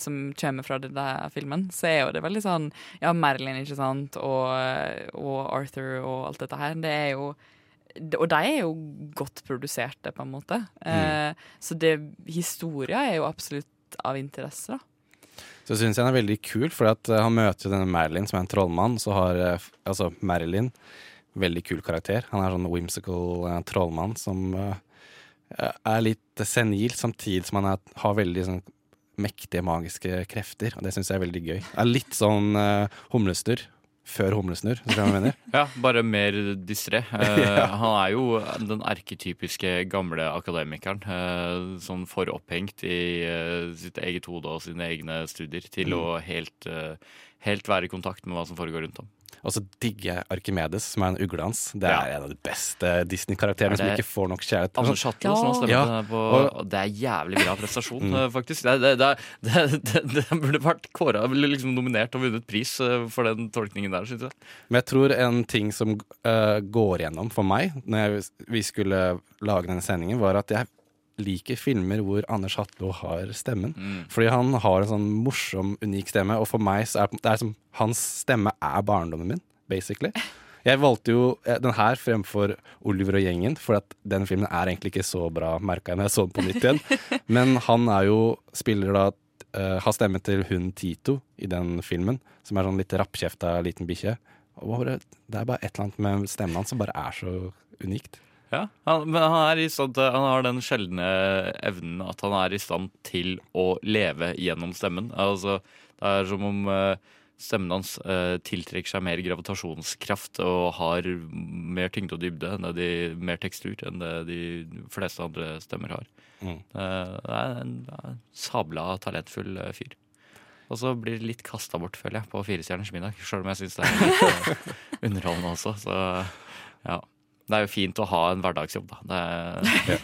som kommer fra denne filmen, så er jo det veldig sånn Ja, Marilyn, ikke sant, og, og Arthur og alt dette her. Det er jo og de er jo godt produserte, på en måte. Eh, så det, historia er jo absolutt av interesse, da. Så syns jeg han er veldig kul, for eh, han møter denne Marilyn, som er en trollmann. Så har eh, altså Marilyn veldig kul karakter. Han er sånn whimsical eh, trollmann som er litt senil, samtidig som han er, har veldig sånn mektige magiske krefter. Og det syns jeg er veldig gøy. Er litt sånn uh, humlesnurr før humlesnurr. Ja, bare mer distré. Eh, Ja. Han er jo den erketypiske gamle akademikeren. Eh, sånn for opphengt i eh, sitt eget hode og sine egne studier til Mm. å helt, helt være i kontakt med hva som foregår rundt ham. Og så digger jeg Arkimedes, som er en ugle hans. Det Ja. er en av de beste Disney-karakterene Er som ikke får nok kjærlighet. Anders Hatlo som har Ja. på Og- Det er jævlig bra prestasjon, Mm. eh, faktisk. Det, det, det, det, det, det burde vært kåra, liksom nominert og vunnet pris eh, for den tolkningen der, syns jeg. Men jeg tror en ting som uh, går gjennom for meg når jeg, vi skulle lage denne sendingen, var at jeg liker filmer hvor Anders Hatlo har stemmen. Mm. Fordi han har en sånn morsom, unik stemme, og for meg så er det er som hans stemme er barndommen min, basically. Jeg valgte jo eh, den her fremfor Oliver og gjengen, for at den filmen er egentlig ikke så bra, merka jeg når jeg så den på nytt igjen. Men han er jo spiller da uh, har stemme til hun Tito i den filmen, som er sånn litt rappkjefta liten bikkje. Det er bare et eller annet med stemmen hans som bare er så unikt. Ja, han, men han, er i stand til, han har den sjeldne evnen at han er i stand til å leve gjennom stemmen. Altså, det er som om eh, stemmen hans eh, tiltrekker seg mer gravitasjonskraft og har mer tyngde og dybde, enn de, mer tekstur enn det de fleste andre stemmer har. Mm. Eh, det er en, en sabla talentfull fyr. Og så blir det litt kasta bort, føler jeg, på Firestjerners middag. Sjøl om jeg syns det er underholdende også. Så ja. Det er jo fint å ha en hverdagsjobb, da. Det Ja.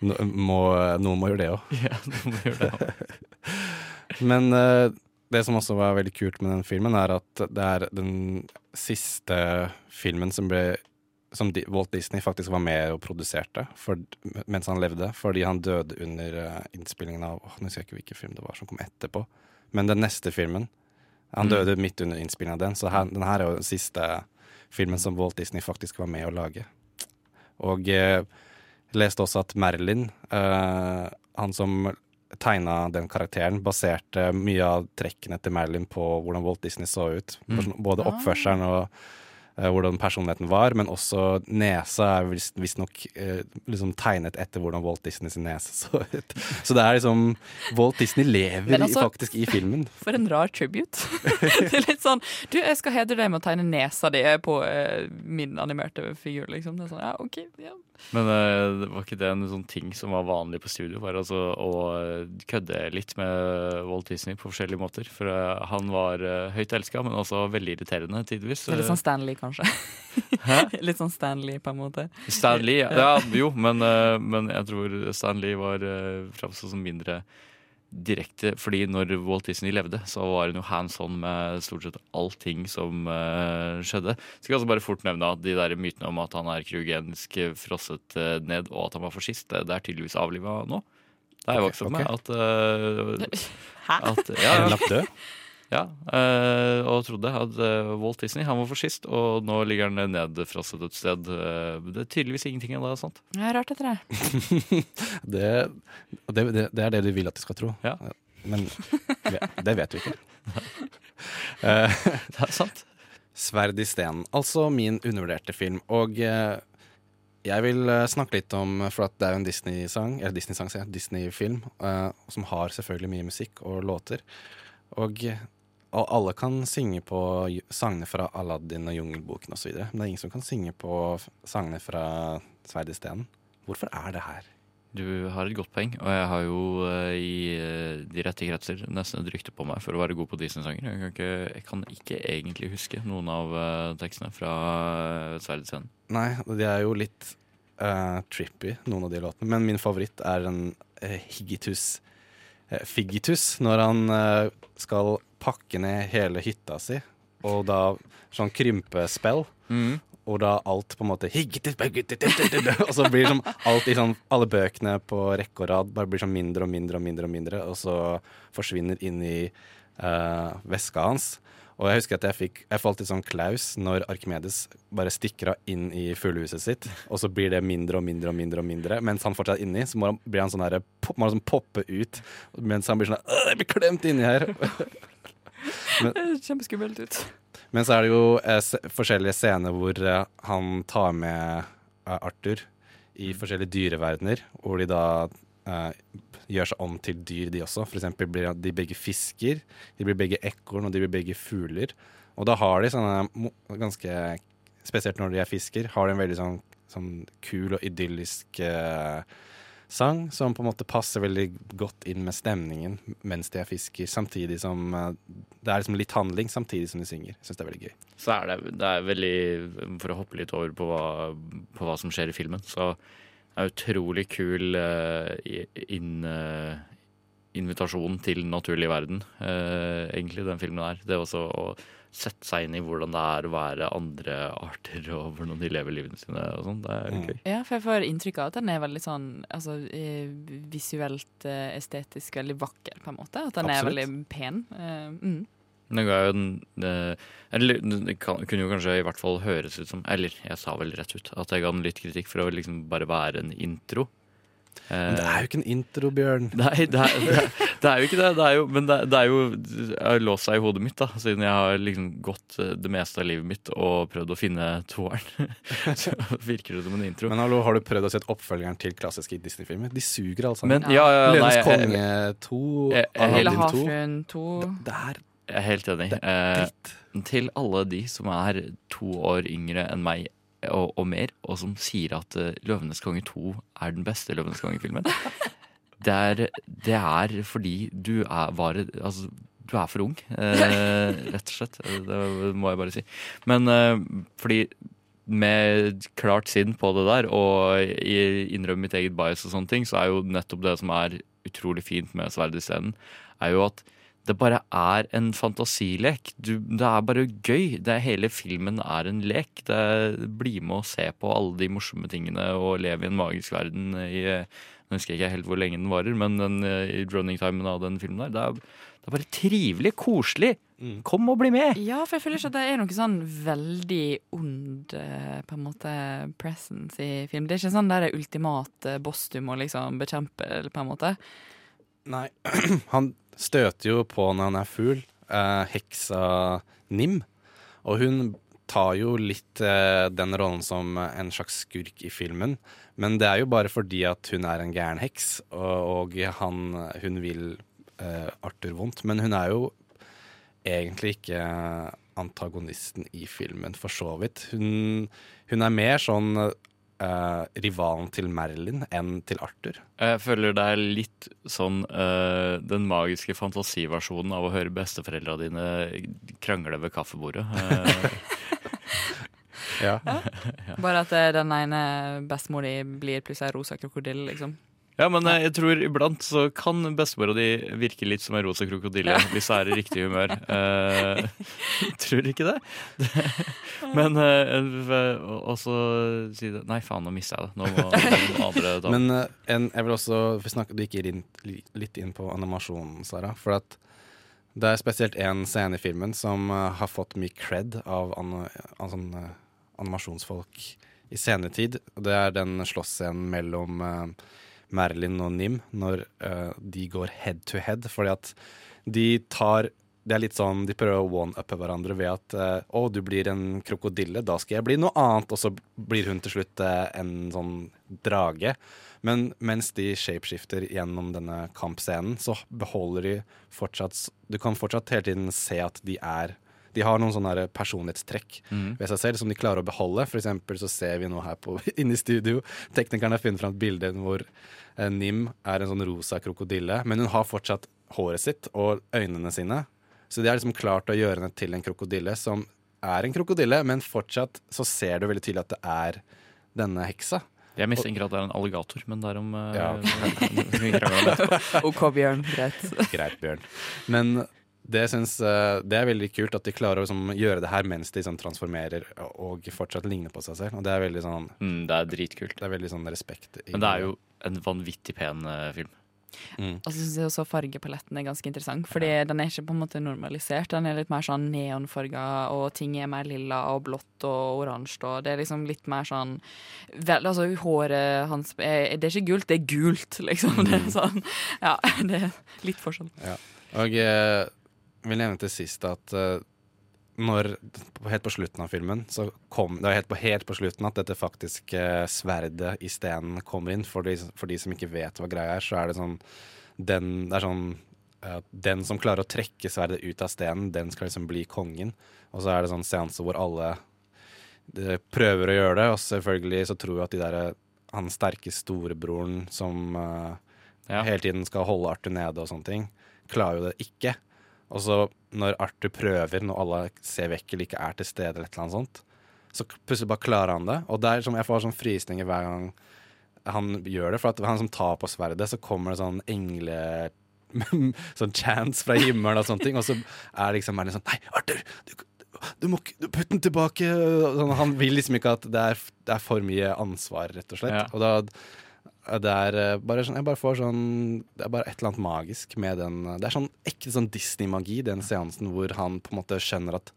Må, noen må gjøre det òg. Ja, noen må gjøre det også. Men eh, det som også var veldig kult med den filmen, er at det er den siste filmen som ble som Di- Walt Disney faktisk var med og produserte for, mens han levde, fordi han døde under eh, innspillingen av åh, Nå husker jeg ikke hvilken film det var som kom etterpå. Men den neste filmen Han Mm. døde midt under innspillingen av den, så her, den her er jo den siste filmen som Walt Disney faktisk var med å lage. Og eh, jeg leste også at Merlin, eh, han som tegna den karakteren, baserte mye av trekkene til Merlin på hvordan Walt Disney så ut. Mm. Både oppførselen og hvordan personligheten var, men også nesa er visst- visstnok uh, liksom tegnet etter hvordan Walt Disney sin nese så ut. Så det er liksom Walt Disney lever i- altså- faktisk i filmen. For en rar tribute. det er litt sånn Du, jeg skal hedre deg med å tegne nesa di på eh, min animerte figur, liksom. Det er sånn, ja, OK. Ja. Men det var ikke det en sånn ting som var vanlig på studio? Var altså å eh, kødde litt med Walt Disney på forskjellige måter. For uh, han var uh, høyt elska, men også veldig irriterende tidvis. Er litt sånn Stanley, kanskje. litt sånn Stanley, på en måte. Stanley, ja, jo, men, men jeg tror Stanley var uh, framstått som mindre direkte. Fordi når Walt Disney levde, så var hun jo hands on med stort sett allting som uh, skjedde. Skal jeg også bare fort nevne at de der mytene om at han er kryogenisk frosset eh, ned, og at han var fascist, det, det er tydeligvis avliva nå. Det har jeg Ok, vokst opp med. At, uh, Hæ? at, ja, død? Ja, eh, og trodde at eh, Walt Disney han var for sist, og nå ligger han nedfrosset et sted. Eh, det er tydeligvis ingenting av det er sant. Ja, rart etter det. det, det, det, det er det du vil at de skal tro. Ja. Men det, vet vi ikke. Eh, det er sant. Sverd i stenen. Altså min undervurderte film. Og jeg vil snakke litt om For at det er jo en Disney-sang, eller Disney-sang, sier jeg, Disney-film, eh, som har selvfølgelig mye musikk og låter. Og, og alle kan synge på sangene fra Aladdin og Jungelboken osv. Men det er ingen som kan synge på sangene fra Sverd i stenen. Hvorfor er det her? du har et godt poeng. Og jeg har jo uh, i eh, de rette kretser nesten et rykte på meg for å være god på Disney-sanger. Jeg, jeg kan ikke egentlig huske noen av uh, tekstene fra uh, stenen. Nei, de er jo litt trippy, noen av de låtene. Men min favoritt er en Higgitus Figgitus, når han skal pakke ned hele hytta si, og da sånn krympespill. Mm. Og da alt på en måte Og så blir sånn alt i sånn Alle bøkene på rekke og rad bare blir sånn mindre og mindre og mindre, og mindre og så forsvinner inn i uh, veska hans. Og jeg husker at jeg fikk Jeg falt alltid sånn klaus når Arkimedes bare stikker av inn i fuglehuset sitt, og så blir det mindre og mindre og mindre, og mindre mens han fortsatt er inni. Så må han, blir han sånn her, må han sånn poppe ut mens han blir sånn «Åh, Jeg blir klemt inni her. Men, Det kjempeskummelt ut. men så er det jo eh, forskjellige scener hvor eh, han tar med eh, Arthur i forskjellige dyreverdener, hvor de da eh, gjør seg om til dyr, de også. For eksempel blir de begge fisker, de blir begge ekorn, og de blir begge fugler. Og da har de sånne ganske Spesielt når de er fisker, har de en veldig sånn, sånn kul og idyllisk eh, sang som på en måte passer veldig godt inn med stemningen mens de er fisker, samtidig som eh, det er liksom litt handling samtidig som de synger. Syns det er veldig gøy. Så er det, det er veldig For å hoppe litt over på hva, på hva som skjer i filmen, så er det utrolig kul uh, inn, eh, invitasjon til den naturlige verden, eh, egentlig, den filmen der. Det også å sette seg inn i hvordan det er å være andre arter, og hvordan de lever livene sine og sånn. Det er gøy. Ja, for jeg får inntrykk av at den er veldig sånn altså, eh, visuelt eh, estetisk veldig vakker, på en måte. At den er veldig pen. Eh, mm. Den ga jo en Eller det kan, kunne jo kanskje i hvert fall høres ut som Eller jeg sa vel rett ut at jeg ga den litt kritikk for å liksom bare være en intro. Men det er jo ikke en intro, Bjørn. Nei, det er, det er, det er jo ikke det. det er jo, men det, det er jo Jeg har låst seg i hodet mitt, da, siden jeg har liksom gått eh, det meste av livet mitt og prøvd å finne toeren. Så virker det som en intro. Men hallo, har du prøvd å se oppfølgeren til klassiske Disney-filmer? De suger, altså. Men, ja, ja, Løvenes konge 2, Eller jeg- Lille Aladdin 2. havfruen 2. Det er Jeg er helt enig. Eh, til alle de som er to år yngre enn meg og, og mer, og som sier at uh, 'Løvenes konge 2' er den beste Løvenes konge-filmen. Det det er fordi du er, var, altså, du er for ung, eh, rett og slett. Det må jeg bare si. Men eh, fordi med klart sinn på det der, og innrømme mitt eget bias og sånne ting, så er jo nettopp det som er utrolig fint med Sverd i scenen, er jo at det bare er en fantasilek. Du, det er bare gøy. Det er, hele filmen er en lek. Det er, Bli med og se på alle de morsomme tingene og leve i en magisk verden i Nå husker jeg ikke helt hvor lenge den varer, men den, eh, i running-timen av den filmen der, det er, det er bare trivelig, koselig. Kom og bli med! Ja, for jeg føler ikke at det er noe sånn veldig ond eh, på en måte presence i film. Det er ikke sånn der ultimat eh, boss du må liksom bekjempe, på en måte. Nei, han støter jo på når han er fugl, eh, heksa Nim. Og hun tar jo litt eh, den rollen som en slags skurk i filmen. Men det er jo bare fordi at hun er en gæren heks, og, og han, hun vil eh, Arthur vondt. Men hun er jo egentlig ikke antagonisten i filmen, for så vidt. Hun, hun er mer sånn eh, rivalen til Merlin enn til Arthur. Jeg føler det er litt sånn uh, den magiske fantasiversjonen av å høre besteforeldra dine krangle ved kaffebordet. Eh, Ja. Bare at den ene bestemor di blir plutselig en rosa krokodille, liksom. Ja, men eh, jeg tror iblant så kan bestemora di virke litt som en rosa krokodille hvis hun er i riktig humør. Uh, tror ikke det. men uh, Og så si det Nei, faen, nå mista jeg det. Nå må noen andre ta Men uh, en, jeg vil også snakke, du gikk inn, litt inn på animasjonen, Sara. For at det er spesielt én scene i filmen som har fått mye cred av, an, an, sånn, animasjonsfolk i senetid. tid. det er den slåssscenen mellom eh, Merlin og Nim når uh, de går head to head. Fordi at de tar det er litt sånn, De prøver å one-uppe hverandre ved at uh, 'Å, du blir en krokodille, da skal jeg bli noe annet.' Og så blir hun til slutt uh, en sånn drage. Men mens de shapeshifter gjennom denne kampscenen, så beholder de fortsatt Du kan fortsatt hele tiden se at de er De har noen sånne personlighetstrekk mm. ved seg selv som de klarer å beholde. For eksempel så ser vi nå her på, inne i studio Teknikerne har funnet fram et bilde hvor eh, Nim er en sånn rosa krokodille, men hun har fortsatt håret sitt og øynene sine. Så de har liksom klart å gjøre henne til en krokodille som er en krokodille, men fortsatt så ser du veldig tydelig at det er denne heksa. Jeg mistenker at det er en alligator, men derom eh, Ja. etterpå. OK, Bjørn. Greit. Greit, Bjørn. Men det, synes, eh, det er veldig kult at de klarer å liksom, gjøre det her mens de sånn, transformerer og fortsatt ligner på seg selv. Og det er veldig sånn Mm, det er dritkult. Det er veldig sånn respekt. i Men det er jo en vanvittig pen uh, film. Mm. Og så syns jeg også fargepaletten er ganske interessant, Fordi den er ikke på en måte normalisert. Den er litt mer sånn neonfarga, og ting er mer lilla og blått og oransje. Og det er liksom litt mer sånn vel, Altså, håret hans er, Det er ikke gult, det er gult, liksom. Det er sånn Ja, det er litt forskjell. Ja. Og jeg vil nevne til sist at uh, når, helt på slutten av filmen så kom Det er helt på, helt på slutten at dette faktisk uh, sverdet i stenen kommer inn. For de, for de som ikke vet hva greia er, så er det sånn Den, det sånn uh, Den som klarer å trekke sverdet ut av stenen, den skal liksom bli kongen. Og så er det sånn seanse hvor alle de prøver å gjøre det, og selvfølgelig så tror jeg at de der han sterke storebroren som eh, hele tiden skal holde Arthur nede og sånne ting, klarer jo det ikke. Og så når Arthur prøver, når alle ser vekk eller ikke er til stede, eller et eller annet sånt, så plutselig bare klarer han det. Og det er som, jeg får sånn frysninger hver gang han gjør det. For at han som tar på sverdet, så kommer det sånn engle... sånn chance fra himmelen og sånne ting. Og så er liksom Merlin sånn Nei, Arthur! Du, du må ikke putte den tilbake! Sånn, han vil liksom ikke at det er, det er for mye ansvar, rett og slett. Ja. Og da det er eh, bare sånn Jeg bare får sånn Det er bare et eller annet magisk med den Det er sånn ekte sånn Disney-magi, den seansen hvor han på en måte skjønner at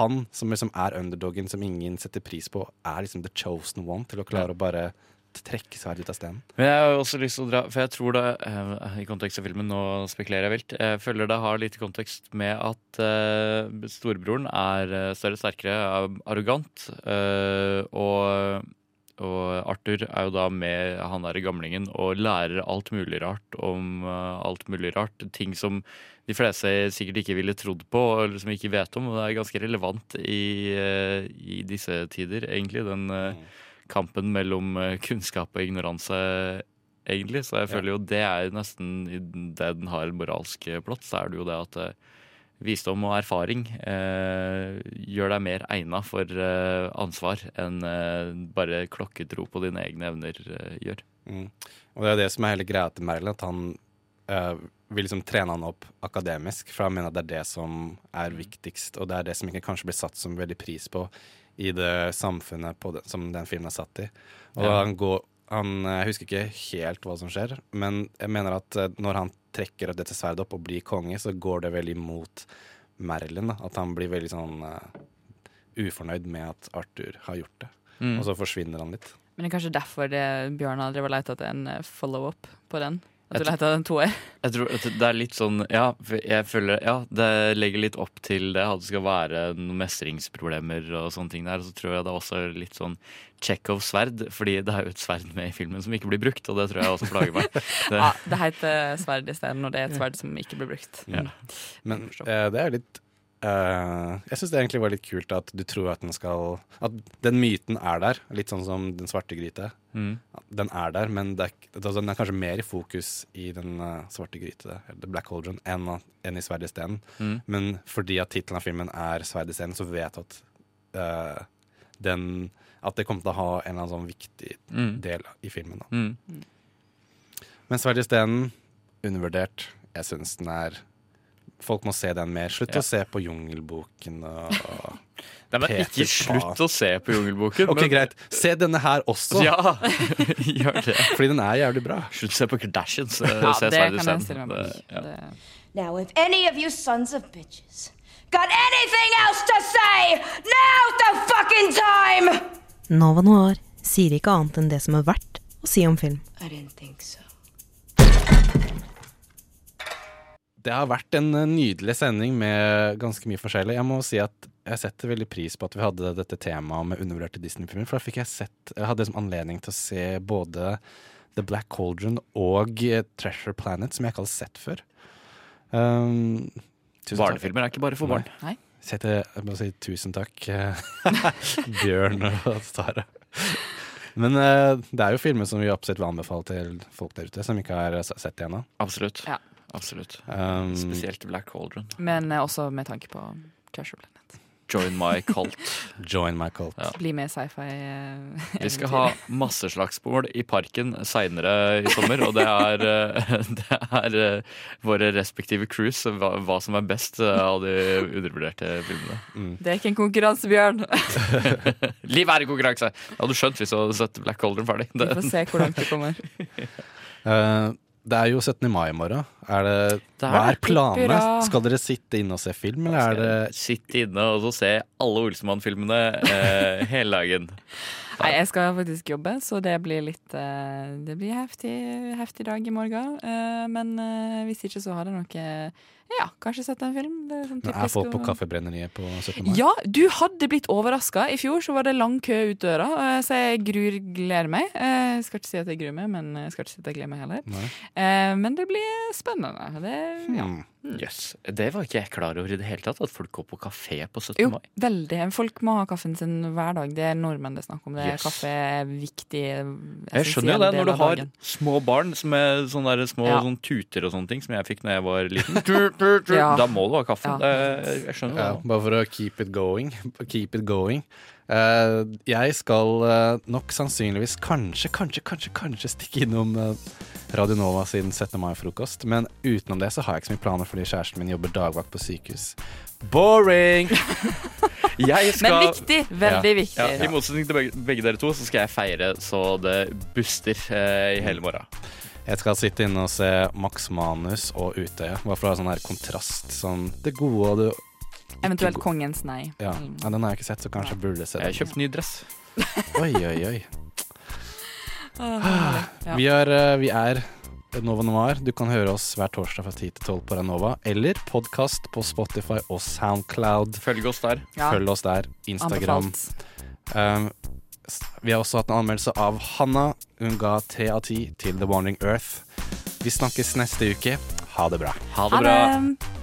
han som liksom er underdogen som ingen setter pris på, er liksom the chosen one til å klare å bare trekke seg ut av stenen. Men jeg har også lyst til å dra For jeg tror det, eh, i kontekst av filmen, nå spekulerer jeg vilt, jeg føler det har litt kontekst med at eh, storebroren er eh, større, sterkere, er arrogant. eh, og, og Arthur er jo da med han derre gamlingen og lærer alt mulig rart om eh, alt mulig rart. Ting som de fleste sikkert ikke ville trodd på, eller som ikke vet om. Og det er ganske relevant i, eh, i disse tider, egentlig. Den eh, kampen mellom kunnskap og ignoranse, egentlig. Så jeg føler jo det er nesten i det den har en moralsk plott, så er det jo det at visdom og erfaring eh, gjør deg mer egna for eh, ansvar enn eh, bare klokketro på dine egne evner eh, gjør. Mm. Og det er det som er hele greia til Merle, at han eh, vil liksom trene han opp akademisk, for han mener at det er det som er viktigst, og det er det som ikke kanskje blir satt som veldig pris på i det samfunnet på det, som den filmen er satt i. Og Ja. han går han, eh, Jeg husker ikke helt hva som skjer, men jeg mener at når han trekker dette sverdet opp og blir konge, så går det veldig mot Merlin. Da. At han blir veldig sånn uh, ufornøyd med at Arthur har gjort det. Mm. Og så forsvinner han litt. Men det er kanskje derfor det, Bjørn og lett etter en eh, follow-up på den? At du leter en toer? Jeg tror det er litt sånn Ja, jeg føler Ja, det legger litt opp til det. At det skal være noen mestringsproblemer og sånne ting der. Så tror jeg det er også litt sånn Tsjekhovs sverd, fordi det er jo et sverd med i filmen som ikke blir brukt, og det tror jeg også plager meg. Det, Ja, det heter sverd isteden, og det er et sverd som ikke blir brukt. Ja. Men eh, det er litt eh, Jeg syns det egentlig var litt kult at du tror at den skal At den myten er der, litt sånn som Den svarte gryte. Mm. Den er der, men det er, altså, den er kanskje mer i fokus i Den uh, svarte gryte, eller The Black Cauldron, enn, enn i Sverd isteden. Mm. Men fordi at tittelen av filmen er Sverd isteden, så vet du at uh, den At det kommer til å ha en eller annen sånn viktig Mm. del i filmen. Da. Mm. Men Sverd isteden, undervurdert. Jeg syns den er Folk må se den mer. Slutt Ja. å se på Jungelboken og Nei, men ikke slutt å se på Jungelboken. Ok, men- greit. Se denne her også. Ja, gjør det. Fordi den er jævlig bra. Slutt å se på Kardashians. eh, Ja, se det kan jeg stille meg bak. Det- ja. Now, if any of you sons of bitches got anything else to say, now's the fucking time! Nova Noir sier ikke annet enn det som er verdt å si om film. I didn't think so. Det har vært en eh, nydelig sending med ganske mye forskjellig. Jeg må si at jeg setter veldig pris på at vi hadde dette temaet med undervurderte Disney-filmer. For da fikk jeg sett Jeg hadde liksom anledning til å se både The Black Cauldron og eh, Treasure Planet, som jeg ikke hadde sett før. Um, tusen takk. Barnefilmer er ikke bare for barn. Nei. setter, jeg må si tusen takk, eh, Bjørn og Tara. Men uh, det er jo filmer som vi absolutt vil anbefale til folk der ute som ikke har sett det ennå. Absolutt. Ja. Absolutt. Um, Spesielt Black Cauldron. Men uh, også med tanke på Treasure Planet. Join my cult. Join my cult. Ja. Bli med i sci-fi. Uh, Vi skal ha masse slagsmål i parken seinere i sommer, og det er, uh, det er uh, våre respektive crews hva, hva som er best av de undervurderte filmene. Det er ikke en konkurranse, Bjørn. Liv er en konkurranse! Det hadde du skjønt hvis du hadde sett Black Cauldron ferdig. Vi får se hvor langt du kommer. Det er jo 17. mai i morgen. Er det, Det er hva er det. planene? Skal dere sitte inne og se film, eller er det Sitte inne og så se alle Olsemann-filmene eh, hele dagen. Nei, jeg skal faktisk jobbe, så det blir litt eh, Det blir heftig, heftig dag i morgen. Eh, men eh, hvis ikke, så har jeg nok eh, Ja, kanskje sett en film. Det er sånn typisk, jeg får på Kaffebrenneriet på 17. mai? Ja, du hadde blitt overraska. I fjor så var det lang kø ut døra, eh, så jeg gruer gleder meg. Eh, Jeg skal ikke si at jeg gruer meg, men jeg skal ikke si at jeg gleder meg heller. Nei. Eh, Men det blir spennende. Det, ja. Hmm. Yes. Det var ikke jeg klar over i det hele tatt, at folk går på kafé på 17. Jo, mai. veldig. Folk må ha kaffen sin hver dag. Det er nordmenn det er snakk om. Det er Yes. Kaffe er viktig. Jeg skjønner jo det når du har små barn med sånne der små Ja. sånn tuter og sånne ting som jeg fikk da jeg var liten. Da må du ha kaffe. Ja. Det, jeg skjønner Ja, det. bare for å keep it going. Keep it going. Uh, jeg skal uh, nok sannsynligvis kanskje, kanskje, kanskje kanskje stikke innom uh, Radio Nova sin 17. mai-frokost. Men utenom det så har jeg ikke så mye planer fordi kjæresten min jobber dagvakt på sykehus. Boring! Jeg skal, Men viktig. Veldig ja. viktig. Ja, I motsetning til begge, begge dere to, så skal jeg feire så det buster i hele morgen. Jeg skal sitte inne og se Max Manus og Utøya. Bare for å ha sånn her kontrast. Sånn det gode og det Eventuelt Kongens nei. ja. ja, den har jeg ikke sett, så kanskje jeg burde se den. Jeg har kjøpt ny dress. Oi, oi, oi. Vi er, eh, vi er Nova Noir. Du kan høre oss hver torsdag fra 10 til 12 på Ranova, eller podkast på Spotify og Soundcloud. Følg oss der. Ja. Følg oss der. Instagram. Um, s- vi har også hatt en anmeldelse av Hanna. Hun ga tre av ti til The Wandering Earth. Vi snakkes neste uke. Ha det bra. Ha Ha det.